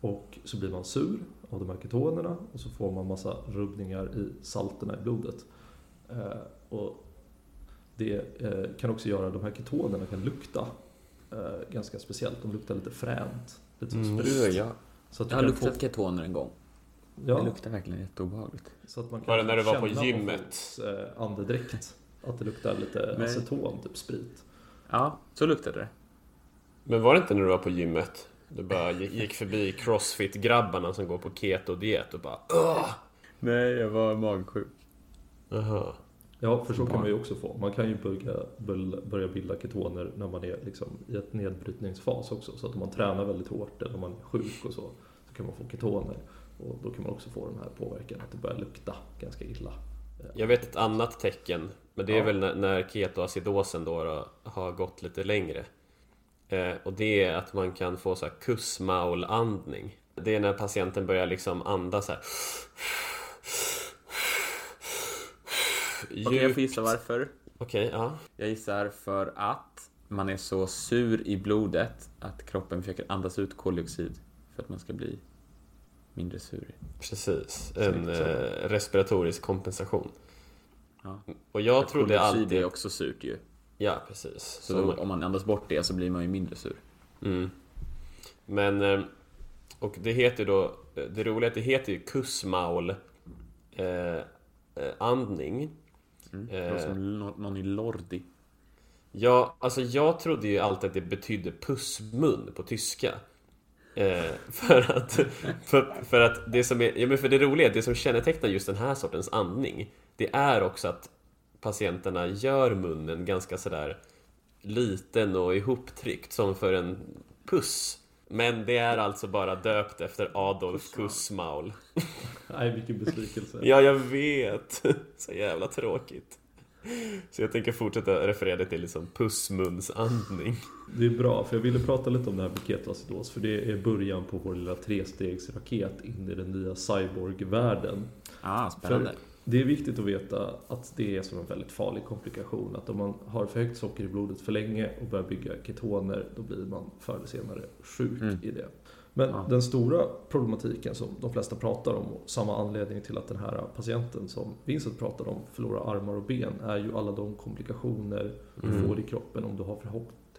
Och så blir man sur av de här ketonerna och så får man massa rubbningar i salterna i blodet. Eh, och det eh, kan också göra, de här ketonerna kan lukta eh, ganska speciellt. De luktar lite fränt. Lite som Mm. sprit. Jag, att jag har luktat få- ketoner en gång. Det Ja, luktar verkligen jätteobehagligt. så att man kan Var det när du var på gymmet? eh, andedräkt. Att det luktar lite Nej. aceton, typ sprit. Ja, så luktade det. Men var det inte när du var på gymmet? Du bara gick förbi crossfit-grabbarna som går på keto-diet och bara Åh! Nej, jag var magsjuk. Jaha. Ja, för så kan man ju också få. Man kan ju börja, börja- börja bilda ketoner när man är liksom i ett nedbrytningsfas också. Så att om man tränar väldigt hårt eller om man är sjuk och så, så kan man få ketoner. Och då kan man också få den här påverkan att det börjar lukta ganska illa. Jag vet ett annat tecken, men det är Ja. väl när, när ketoacidosen då, då har gått lite längre. Eh, och det är att man kan få så här kussmaulandning. Det är när patienten börjar liksom andas så här. Okej, jag Djupt. får gissa varför. Okej, ja. Jag gissar för att man är så sur i blodet att kroppen försöker andas ut koldioxid för att man ska bli mindre sur. Precis. En eh, respiratorisk kompensation. Ja. Och jag För trodde alltid... är också surt ju. Ja, precis. Så Så då, man- om man andas bort det så blir man ju mindre sur. Mm. Men, eh, och det heter då, det roliga är att det heter ju kussmaul eh, eh, andning. Mm. Eh. Det var som nå- någon i Lordi. Ja, alltså jag trodde ju alltid att det betydde pussmun på tyska. Eh, för, att, för, för att det som är, ja men för det roliga, är att det som kännetecknar just den här sortens andning Det är också att patienterna gör munnen ganska sådär liten och ihoptryckt som för en puss Men det är alltså bara döpt efter Adolf Kussmaul Nej, vilken besvikelse. Ja, jag vet! Så jävla tråkigt Så jag tänker fortsätta referera det till liksom pussmunsandning Det är bra, för jag ville prata lite om det här med ketoacidos. För det är början på vår lilla trestegsraket in i den nya cyborg-världen. Ah, spännande. För det är viktigt att veta att det är som en väldigt farlig komplikation. Att om man har för högt socker i blodet för länge och börjar bygga ketoner, då blir man förr eller senare sjuk Mm. i det. Men Ja. den stora problematiken som de flesta pratar om, och samma anledning till att den här patienten som Vincent pratar om förlorar armar och ben, är ju alla de komplikationer du Mm. får i kroppen om du har för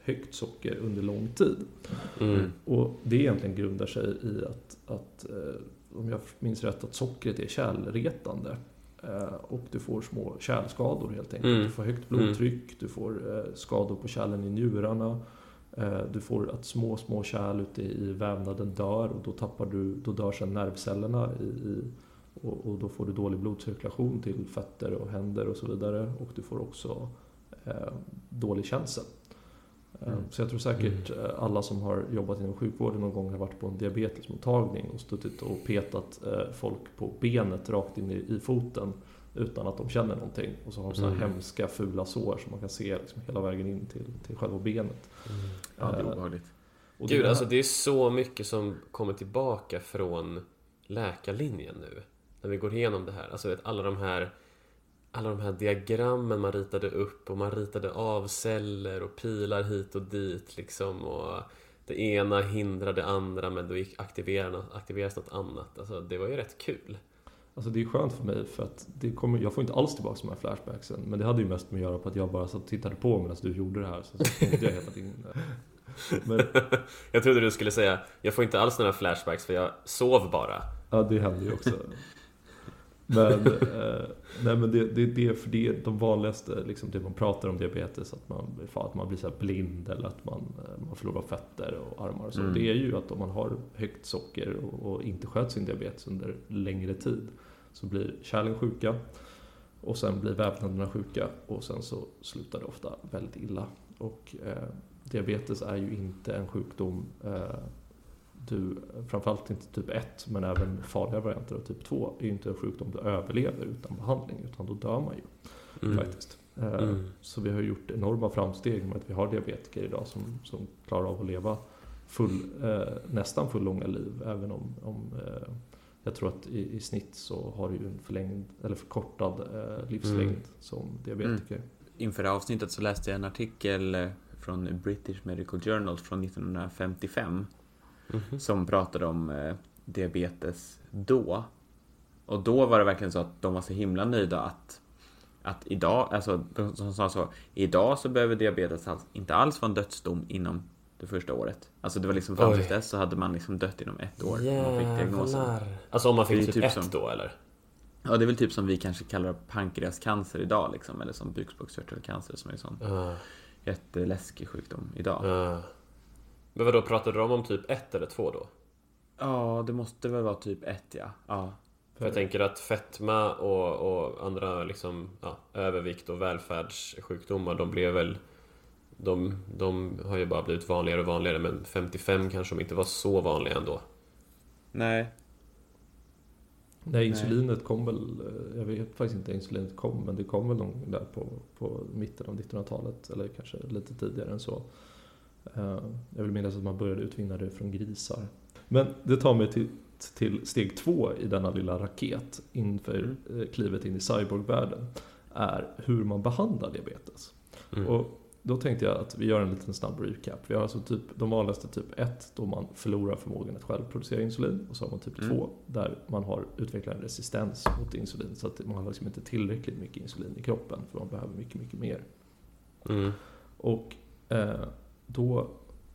högt- socker under lång tid. mm. Och det egentligen grundar sig i att, att eh, om jag minns rätt, att sockret är kärlretande. Eh, och du får små kärlskador helt enkelt. Mm. Du får högt blodtryck, du får eh, skador på kärlen i njurarna. Eh, du får att små, små kärl ute i vävnaden dör och då tappar du, då dör sen nervcellerna i, i och, och då får du dålig blodcirkulation till fötter och händer och så vidare. Och du får också eh, dålig känsel. Eh, Mm. Så jag tror säkert eh, alla som har jobbat inom sjukvården någon gång har varit på en diabetesmottagning och stuttit och petat folk på benet rakt in i, i foten utan att de känner någonting. Och så har de så här Mm. hemska fula sår som man kan se liksom hela vägen in till, till själva benet. Ja, det är Eh, obehagligt. Och Gud, här- alltså det är så mycket som kommer tillbaka från läkarlinjen nu. När vi går igenom det här. Alltså vet, alla de här alla de här diagrammen man ritade upp och man ritade av celler och pilar hit och dit liksom och det ena hindrar det andra men då gick aktiveras, aktiveras något annat. Alltså det var ju rätt kul. Alltså det är skönt för mig för att det kommer, jag får inte alls tillbaka de här flashbacksen. Men det hade ju mest med att göra på att jag bara satt och tittade på medan du gjorde det här. Så, så jag hela tiden. Men Jag trodde du skulle säga jag får inte alls några flashbacks för jag sov bara. ja, det händer ju också. Men, eh, nej, men det, det, det, för det är de vanligaste, liksom det man pratar om diabetes, att man, fan, att man blir så blind eller att man, eh, man förlorar fötter och armar och så. Mm. Det är ju att om man har högt socker och, och inte sköter sin diabetes under längre tid så blir kärlen sjuka och sen blir vävnaderna sjuka och sen så slutar det ofta väldigt illa. Och eh, diabetes är ju inte en sjukdom eh, du, framförallt inte typ 1, men även farliga varianter av typ 2, är ju inte en sjukdom du överlever utan behandling, utan då dör man ju Mm. faktiskt. Eh, Mm. Så vi har gjort enorma framsteg med att vi har diabetiker idag som, som klarar av att leva full, eh, nästan full långa liv, även om, om eh, jag tror att i, i snitt så har du ju en förlängd, eller förkortad eh, livslängd Mm. som diabetiker. Inför det här avsnittet så läste jag en artikel eh, från British Medical Journal från 1955 Mhm. som pratade om eh, diabetes då. Och då var det verkligen så att de var så himla nöjda att, att idag, alltså de som sa så, idag så behöver diabetes alls, inte alls vara en dödsdom inom det första året. Alltså det var liksom fram till Oj. dess så hade man liksom dött inom ett år när man fick diagnosen. Alltså om man fick typ, typ ett som- då eller? Ja, det är väl typ som vi kanske kallar pankreascancer idag liksom, eller som bukspottkörtelcancer som är en sån Ja. jätteläskig sjukdom idag. Ja. Men vadå, pratade de om typ ett eller två då? Ja, det måste väl vara typ ett ja. Ja, För jag tänker att fetma och, och andra liksom, ja, övervikt och välfärdssjukdomar, de blev väl... De, de har ju bara blivit vanligare och vanligare, men 55 kanske de inte var så vanliga ändå. nej. Nej, insulinet kom väl, eh, jag vet faktiskt inte när insulinet kom, men det kom väl någon där på, på mitten av 1900-talet, eller kanske lite tidigare än så. Eh, Jag vill minnas att man började utvinna det från grisar. Men det tar mig till, till steg två i denna lilla raket inför eh, klivet in i cyborgvärlden, är hur man behandlar diabetes. Mm. Och då tänkte jag att vi gör en liten snabb recap. Vi har alltså typ, de vanligaste typ 1 då man förlorar förmågan att själv producera insulin. Och så har man typ Mm. 2 där man har utvecklat en resistens mot insulin. Så att man har liksom inte tillräckligt mycket insulin i kroppen för man behöver mycket, mycket mer. Mm. Och eh, då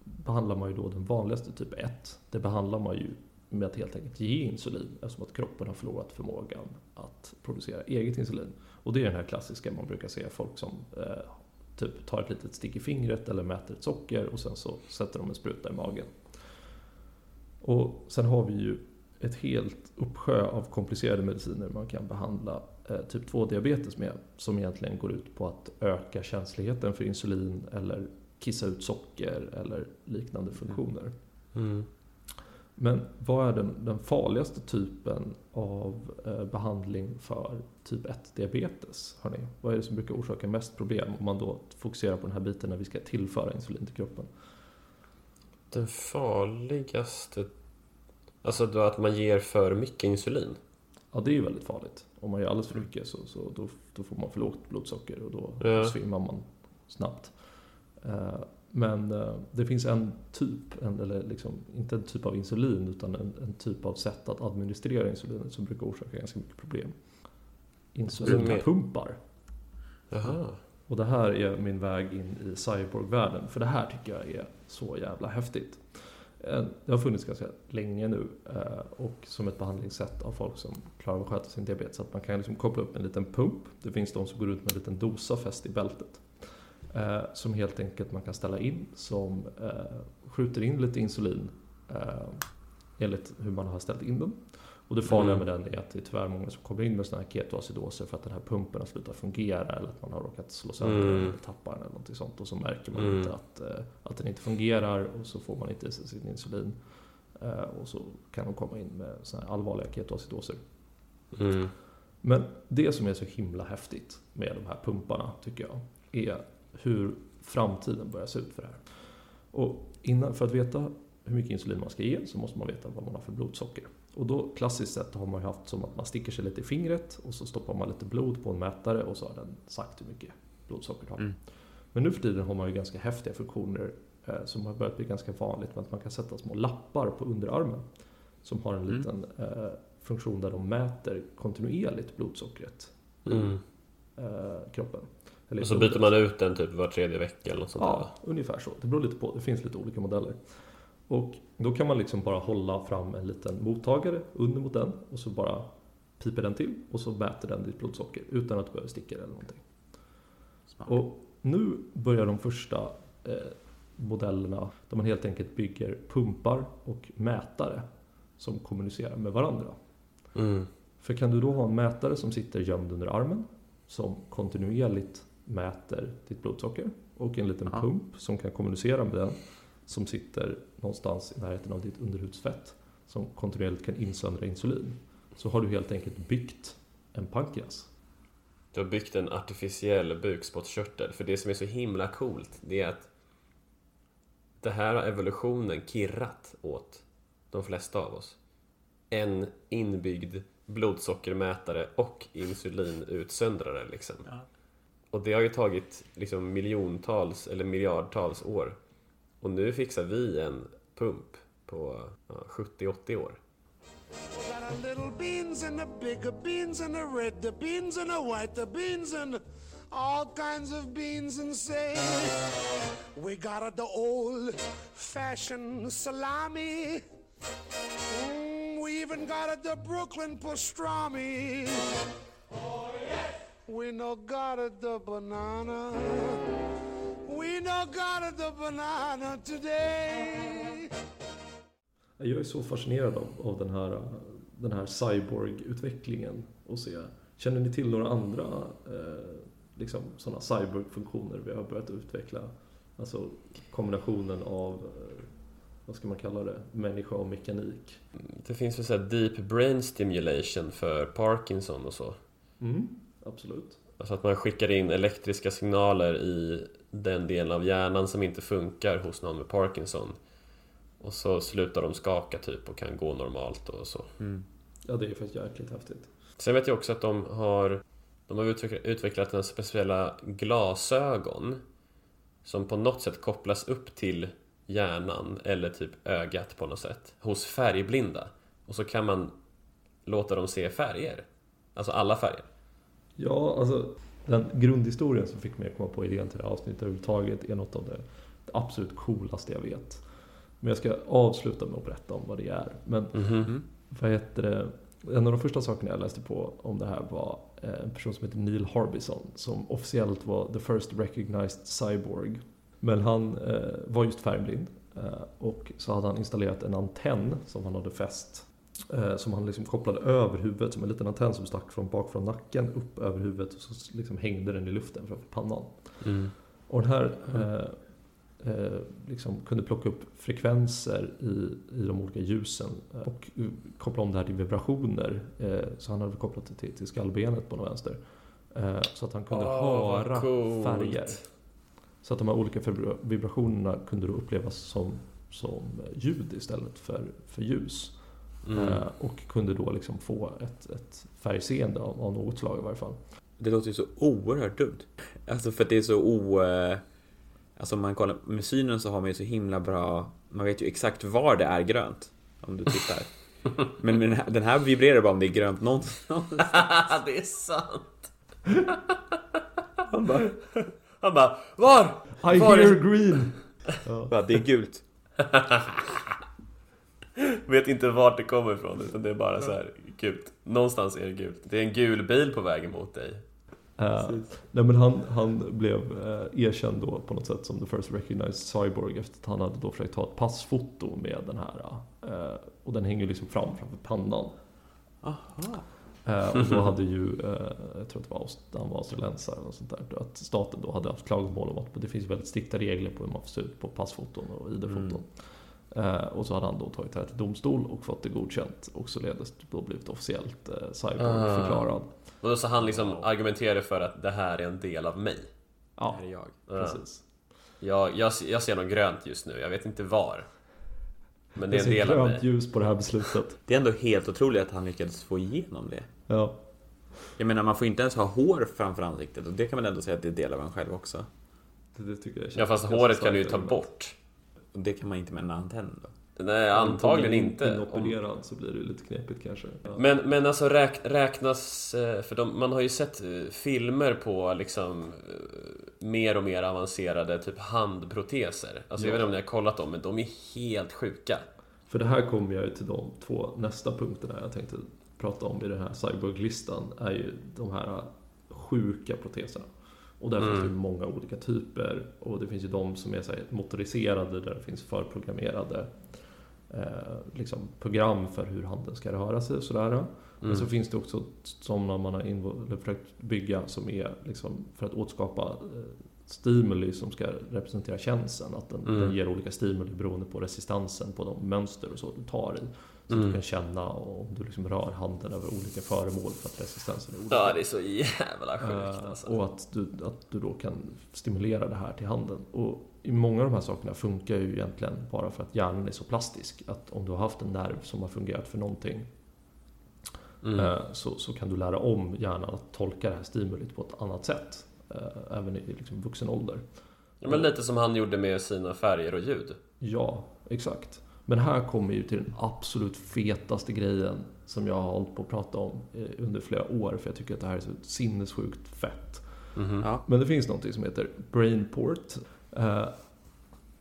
behandlar man ju då den vanligaste typ 1. Det behandlar man ju med att helt enkelt ge insulin eftersom att kroppen har förlorat förmågan att producera eget insulin. Och det är den här klassiska man brukar se folk som eh, typ tar ett litet stick i fingret eller mäter ett socker och sen så sätter de en spruta i magen. Och sen har vi ju ett helt uppsjö av komplicerade mediciner man kan behandla eh, typ 2-diabetes med som egentligen går ut på att öka känsligheten för insulin eller kissa ut socker eller liknande funktioner. Mm. Men vad är den, den farligaste typen av eh, behandling för typ 1-diabetes? Hörrni? Vad är det som brukar orsaka mest problem om man då fokuserar på den här biten när vi ska tillföra insulin till kroppen? Den farligaste... Alltså då att man ger för mycket insulin? Ja, det är ju väldigt farligt. Om man gör alldeles för mycket så, så då, då får man för lågt blodsocker och då Ja. svimmar man snabbt. Eh, Men eh, det finns en typ, en, eller liksom, inte en typ av insulin utan en, en typ av sätt att administrera insulinet som brukar orsaka ganska mycket problem. Insulinpumpar. Jaha. Och det här är min väg in i cyborgvärlden. För det här tycker jag är så jävla häftigt. Eh, Det har funnits ganska länge nu eh, och som ett behandlingssätt av folk som klarar av att sköta sin diabetes. Att man kan liksom koppla upp en liten pump. Det finns de som går ut med en liten dosa fäst i bältet. Eh, Som helt enkelt man kan ställa in som eh, skjuter in lite insulin eh, enligt hur man har ställt in den. Och det farliga Mm. med den är att det är tyvärr många som kommer in med sådana här ketoacidoser för att den här pumpen har slutat fungera eller att man har råkat slå sönder den Mm. eller tappa den eller någonting sånt. Och så märker man Mm. inte att, eh, att den inte fungerar och så får man inte sig sin insulin. Eh, och så kan de komma in med sådana här allvarliga ketoacidoser. Mm. Men det som är så himla häftigt med de här pumparna tycker jag är hur framtiden börjar se ut för det här. Och innan, för att veta hur mycket insulin man ska ge så måste man veta vad man har för blodsocker. Och då klassiskt sett har man ju haft som att man sticker sig lite i fingret och så stoppar man lite blod på en mätare och så har den sagt hur mycket blodsocker du har. Mm. Men nu för tiden har man ju ganska häftiga funktioner eh, som har börjat bli ganska vanligt med att man kan sätta små lappar på underarmen som har en Mm. liten eh, funktion där de mäter kontinuerligt blodsockret i Mm. eh, kroppen. Och så byter man ut den typ var tredje vecka eller något sånt Ja, ungefär så. Det beror lite på. Det finns lite olika modeller. Och då kan man liksom bara hålla fram en liten mottagare under mot den och så bara piper den till och så mäter den ditt blodsocker utan att du behöver sticka eller någonting. Smart. Och nu börjar de första eh, modellerna där man helt enkelt bygger pumpar och mätare som kommunicerar med varandra. där. Mm. För kan du då ha en mätare som sitter gömd under armen som kontinuerligt mäter ditt blodsocker och en liten Ja. pump som kan kommunicera med den som sitter någonstans i närheten av ditt underhudsfett som kontinuerligt kan insöndra insulin så har du helt enkelt byggt en pankreas. Du har byggt en artificiell bukspottkörtel. För det som är så himla coolt, det är att det här har evolutionen kirrat åt de flesta av oss. En inbyggd blodsockermätare och insulinutsöndrare liksom. Ja. Och det har ju tagit liksom miljontals eller miljardtals år. Och nu fixar vi en pump på ja, 70-80 år. Little beans and the bigger beans and the red, the beans and the white, the beans and all kinds of beans and say we got a, the old fashioned salami. Mm, we even got a, the Brooklyn pastrami. oh yes We no got a, the banana. We no got a, the banana today. Jag är så fascinerad av, av den här, den här cyborg-utvecklingen och se. Känner ni till några andra eh, liksom, sådana cyborg-funktioner vi har börjat utveckla? Alltså kombinationen av, eh, vad ska man kalla det, människa och mekanik. Det finns väl så här deep brain stimulation för Parkinson och så. Mm, absolut. Alltså att man skickar in elektriska signaler i den delen av hjärnan som inte funkar hos någon med Parkinson. Och så slutar de skaka typ och kan gå normalt och så. Mm. Ja, det är faktiskt jäkligt häftigt. Sen vet jag också att de har De har utvecklat, en speciella glasögon Som på något sätt kopplas upp till hjärnan eller typ ögat på något sätt Hos färgblinda Och så kan man låta dem se färger Alltså alla färger Ja, alltså den grundhistorien som fick mig att komma på idén till det här avsnittet överhuvudtaget är något av det, absolut coolaste jag vet. Men jag ska avsluta med att berätta om vad det är. Men Mhm. vad heter det? En av de första sakerna jag läste på om det här var eh, en person som heter Neil Harbison som officiellt var the first recognized cyborg. Men han eh, var just färgblind eh, och så hade han installerat en antenn som han hade fäst som han liksom kopplade över huvudet som en liten antenn som stack från bak från nacken upp över huvudet och så liksom hängde den i luften framför pannan. Mm. Och den här eh, eh, liksom kunde plocka upp frekvenser i, i de olika ljusen eh, och eh, koppla om det här till vibrationer. Eh, så han hade kopplat det till, till skallbenet på den vänster. Eh, så att han kunde vad höra coolt. färger. Så att de här olika vibra- vibrationerna kunde då upplevas som, som ljud istället för, för ljus. Mm. Eh, och kunde då liksom få ett, ett färgseende av, av något slag i varje fall. Det låter ju så oerhört dumt. Alltså för att det är så o... eh, Alltså om man kollar med synen så har man ju så himla bra... Man vet ju exakt var det är grönt. Om du tittar. Men den här, den här vibrerar bara om det är grönt någonstans. det är sant! Han bara, Han bara VAR? I Var hear är- green! bara, det är gult. Vet inte vart det kommer ifrån utan det är bara så här gult. Någonstans är det gult. Det är en gul bil på väg emot dig. Eh, nej men han, han blev eh, erkänd då på något sätt som the first recognized cyborg efter att han hade då försökt ta ett passfoto med den här. eh, och den hänger liksom fram framför pannan. Aha. Eh, och då hade ju, jag tror att det var, Aust- han var australiensare eller något sånt där. Att staten då hade haft klagomål om att det finns väldigt strikta regler på hur man får se ut på passfoton och ID-foton. Eh, och så hade han då tagit det här till domstol och fått det godkänt och således då blivit officiellt eh, cyborg-förklarad. Och då så han liksom argumenterade för att det här är en del av mig. Ja, Här är jag. precis. Jag, jag, jag ser något grönt just nu, jag vet inte var. Men det Det är en ser del av grönt mig. ljus på det här beslutet. Det är ändå helt otroligt att han lyckades få igenom det. Ja, Jag menar, man får inte ens ha hår framför ansiktet och det kan man ändå säga att det är del av en själv också. det, det tycker jag känns Ja fast håret kan du ju ta bort. Och det kan man inte med en antenn då. Nej, antagligen Om inte. Om, Inopererad så blir det ju lite knepigt kanske. Ja. men, men alltså räk, räknas... eh, För de, man har ju sett eh, filmer på liksom eh, mer och mer avancerade typ handproteser. Alltså jag vet inte om ni har kollat dem, men de är helt sjuka. För det här kommer jag ju till de två nästa punkterna jag tänkte prata om i den här cyborg-listan är ju de här sjuka proteserna. Och där finns det ju många olika typer och det finns ju de som är så här, motoriserade där det finns förprogrammerade eh, liksom program för hur handen ska röra sig och sådär. Men så finns det också sådana man har försökt bygga som är liksom för att återskapa eh, stimuli som ska representera känslan. Att den, Mm. den ger olika stimuli beroende på resistansen på de mönster och så du tar i. Så Mm. du kan känna om du liksom rör handen över olika föremål för att resistensen är olika. Ja, det är så jävla sjukt Eh, alltså. Och att du, att du då kan stimulera det här till handen. Och många av de här sakerna funkar ju egentligen bara för att hjärnan är så plastisk. Att om du har haft en nerv som har fungerat för någonting Mm. eh, så, så kan du lära om hjärnan att tolka det här stimulit på ett annat sätt. eh, Även i liksom vuxen ålder. Ja, men lite som han gjorde med sina färger och ljud. Ja, exakt. Men här kommer ju till den absolut fetaste grejen som jag har hållit på att prata om eh, under flera år. För jag tycker att det här är så sinnessjukt fett. Mhm. Ja. Men det finns någonting som heter Brainport. Eh,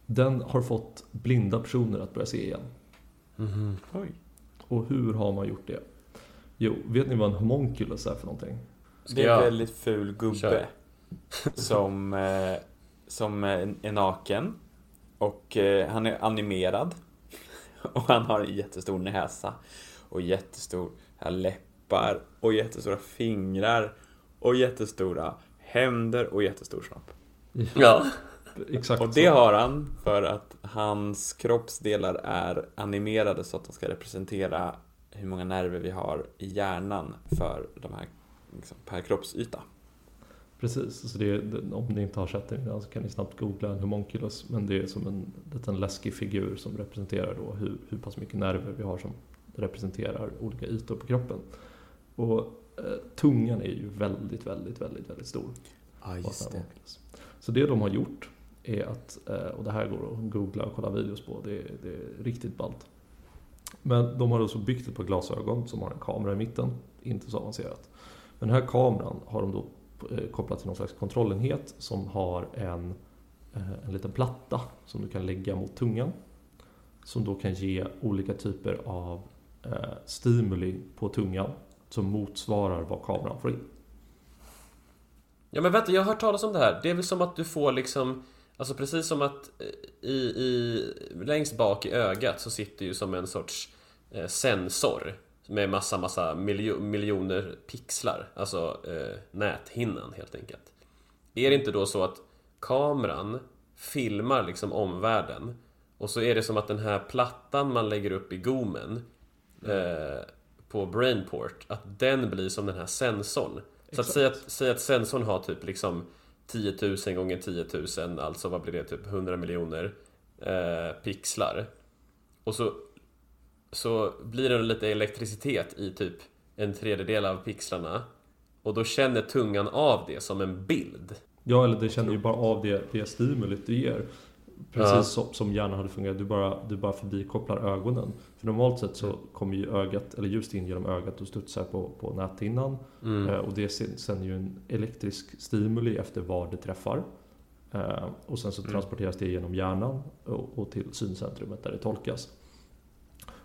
Den har fått blinda personer att börja se igen. Mhm. Oj. Och hur har man gjort det? Jo, vet ni vad en homunculus är för någonting? Ska Det är en väldigt ful gubbe. Som, eh, som är naken. Och han är animerad. Och han har en jättestor näsa. Och jättestora läppar. Och jättestora fingrar. Och jättestora händer och jättestor snopp. Ja. Exakt Och det så. har han för att hans kroppsdelar är animerade så att de ska representera hur många nerver vi har i hjärnan för de här liksom, per kroppsyta. Precis, så det om ni inte har sett det innan så kan ni snabbt googla en homunculus. Men det är som en liten läskig figur som representerar då hur, hur pass mycket nerver vi har som representerar olika ytor på kroppen. Och eh, tungan är ju väldigt, väldigt, väldigt, väldigt stor. På just det. Så det de har gjort är att, eh, och det här går att googla och kolla videos på, det, är- det är riktigt ballt. Men de har då så byggt ett par glasögon som har en kamera i mitten, inte så avancerat. Men den här kameran har de då Eh, kopplat till någon slags kontrollenhet som har en, eh, en liten platta som du kan lägga mot tungan. Som då kan ge olika typer av eh, stimuli på tungan som motsvarar vad kameran får in. Ja men vänta, jag har hört talas om det här. Det är väl som att du får liksom Alltså precis som att eh, i, i, längst bak i ögat så sitter ju som en sorts eh, sensor med massa, massa miljo, miljoner pixlar. Alltså eh, näthinnan helt enkelt. Är det inte då så att kameran filmar liksom omvärlden och så är det som att den här plattan man lägger upp i gommen eh, på Brainport, att den blir som den här sensorn. Så att säga, att säga att sensorn har typ liksom 10 000 gånger 10 000, alltså vad blir det? Typ 100 miljoner eh, pixlar. Och så, så blir det lite elektricitet i typ en tredjedel av pixlarna. Och då känner tungan av det som en bild. Ja, eller det känner ju bara av det, det stimulit det ger. Precis Ja. som, som hjärnan hade fungerat, du bara, du bara förbikopplar ögonen. För normalt sett så kommer ju ögat, eller ljus in genom ögat och studsar på, på näthinnan. Mm. Eh, och det sänder ju en elektrisk stimuli efter var det träffar. Eh, och sen så Mm. transporteras det genom hjärnan och, och till syncentrumet där det tolkas.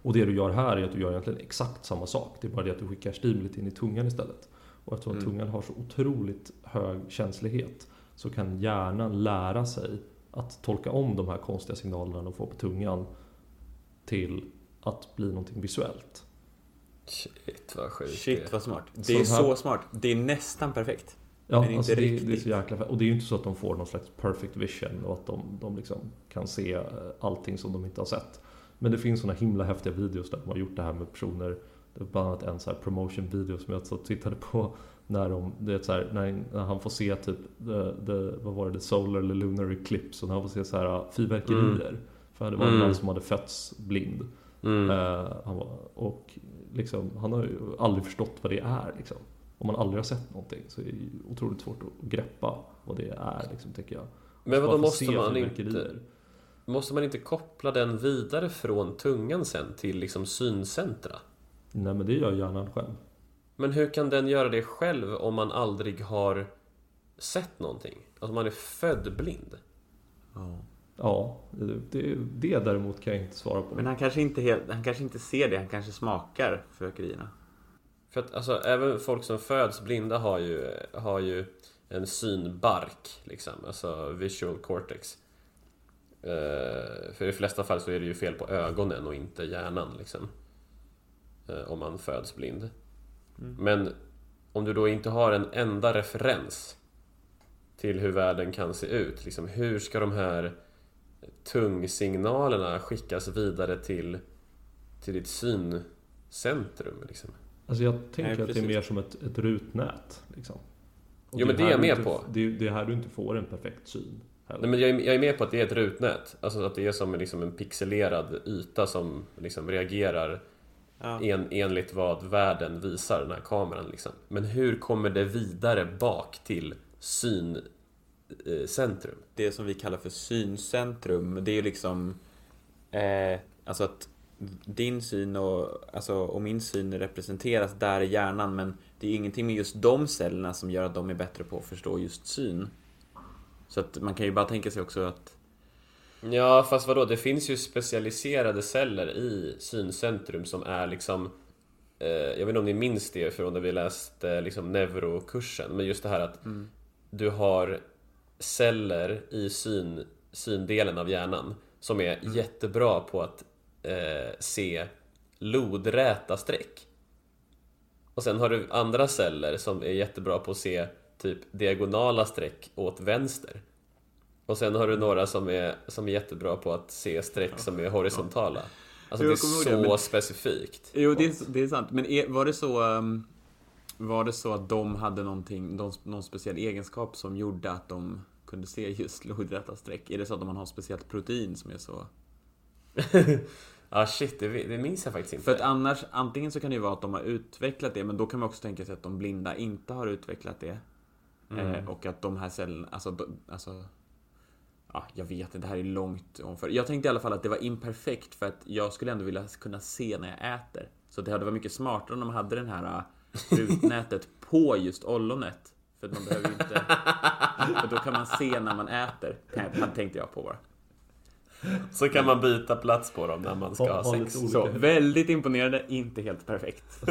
Och det du gör här är att du gör egentligen exakt samma sak. Det är bara det att du skickar stimulit in i tungan istället. Och eftersom Mm. tungan har så otroligt hög känslighet så kan hjärnan lära sig att tolka om de här konstiga signalerna de får på tungan till att bli någonting visuellt. Shit vad sjukt Shit vad smart. Det Så är här- så smart. Det är nästan perfekt. Ja, Men inte alltså det, det är riktigt. så jäkla. Och det är ju inte så att de får någon slags perfect vision och att de, de liksom kan se eh, allting som de inte har sett. Men det finns såna himla häftiga videos där de har gjort det här med personer. Det är bland annat en så här promotion video som jag så tittade på. När, de, det så här, när, han får se typ, the, the, vad var det, the solar eller lunar eclipse. Och när han får se så här fyrverkerier. För det var en Mm. man som hade fötts blind. Mm. Eh, han var, och liksom, han har ju aldrig förstått vad det är. Liksom. Om man aldrig har sett någonting så är det ju otroligt svårt att greppa vad det är, liksom, tycker jag. Men vadå, måste man inte... Måste man inte koppla den vidare från tungan sen till liksom syncentra? Nej men det gör hjärnan själv. Men hur kan den göra det själv om man aldrig har sett någonting? Alltså man är född blind. Ja. Ja, det, det, däremot kan jag inte svara på. Men han kanske, inte helt, han kanske inte ser det, han kanske smakar fyrverkerierna. För att alltså, även folk som föds blinda har ju, har ju en synbark, liksom. Alltså visual cortex. Eh, för i de flesta fall så är det ju fel på ögonen och inte hjärnan, liksom. Eh, om man föds blind. Men om du då inte har en enda referens till hur världen kan se ut, liksom, hur ska de här tungsignalerna skickas vidare till, till ditt syncentrum? Liksom? Alltså jag tänker Nej, att det är mer som ett, ett rutnät. Liksom. Och Jo, men det är jag med inte- på. Det är, det är här du inte får en perfekt syn. Nej, men jag, är, jag är med på att det är ett rutnät. Alltså att det är som liksom en pixelerad yta som liksom reagerar Ja. en, enligt vad världen visar, den här kameran. Liksom. Men hur kommer det vidare bak till syncentrum? Det som vi kallar för syncentrum, det är ju liksom... Eh, alltså att din syn och, alltså, och min syn representeras där i hjärnan men det är ingenting med just de cellerna som gör att de är bättre på att förstå just syn. Så att man kan ju bara tänka sig också att Ja, fast vadå? Det finns ju specialiserade celler i syncentrum som är liksom... Eh, jag vet inte om ni minns det från när vi läste liksom neurokursen, men just det här att du har celler i syn, syndelen av hjärnan som är jättebra på att eh, se lodräta streck. Och sen har du andra celler som är jättebra på att se typ diagonala streck åt vänster. Och sen har du några som är, som är jättebra på att se streck som är horisontala. Alltså det är så det, men- specifikt. Jo, det är, det är sant. Men är, var det så... ehm, var det så att de hade någonting, någon, någon speciell egenskap som gjorde att de kunde se just lodräta streck? Är det så att man har ett speciellt protein som är så? ah shit, det, det minns jag faktiskt inte. För att annars, antingen så kan det ju vara att de har utvecklat det, men då kan man också tänka sig att de blinda inte har utvecklat det. Eh, och att de här cellerna, alltså, de- alltså Ja, jag vet inte, det här är långt omför. Jag tänkte i alla fall att det var imperfekt för att jag skulle ändå vilja kunna se när jag äter. Så det hade varit mycket smartare om de hade den här äh, rutnätet på just ollonet. För man behöver ju inte... För då kan man se när man äter. Hade tänkte jag på bara. Så kan man byta plats på dem när man ska Ha- ha sex. Så, väldigt imponerande, inte helt perfekt.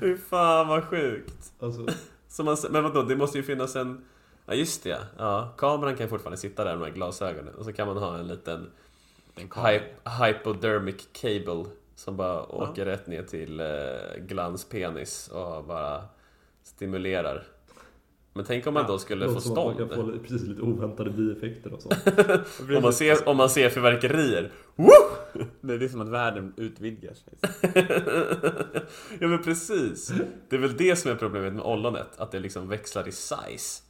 Fy fan vad sjukt. Alltså, Så man, men vadå, det måste ju finnas en... Ja just det, ja. Kameran kan fortfarande sitta där med glasögonen och så kan man ha en liten hy- hypodermic cable som bara åker rätt ner till eh, glanspenis och bara stimulerar. Men tänk om man då skulle få man stånd. kan få precis lite oväntade bieffekter och sånt. Om man ser, om man ser fyrverkerier. Det är som att världen utvidgar sig. Ja men precis. Det är väl det som är problemet med ollonet, att det liksom växlar i size.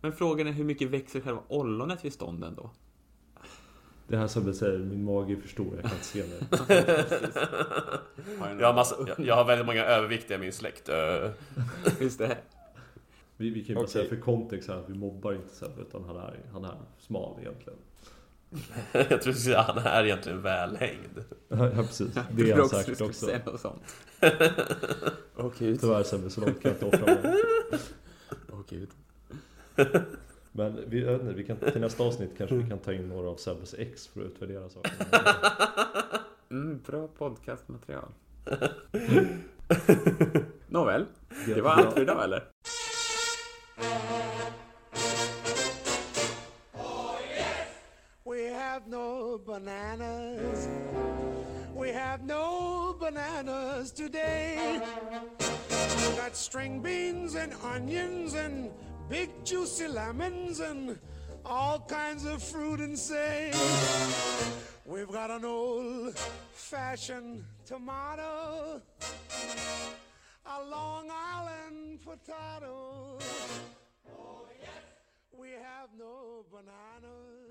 Men frågan är hur mycket växer själva ollonet vid stånden då? Det här som säger, min mage är för stor, jag kan inte se mig. Jag har, massa, jag, jag har väldigt många överviktiga i min släkt. Just det. Vi, vi kan ju bara säga för kontext här att vi mobbar inte Sebbe utan han är, han är smal egentligen. jag tror du säga han är egentligen välhängd. Ja precis, det är han säkert skulle också. säga något sånt. Gud. Tyvärr Sebbe, så långt kan jag inte offra mig. Åh gud. Men vi, jag inte, vi kan, till nästa avsnitt kanske vi kan ta in några av Sebbes ex för att utvärdera saker. Mm, bra podcastmaterial. Nåväl, det var allt för idag eller? Oh, we have no bananas. We have no bananas today. We got string beans and onions and big juicy lemons and all kinds of fruit and say, We've got an old fashioned tomato, a Long Island potato. Oh, yes. We have no bananas.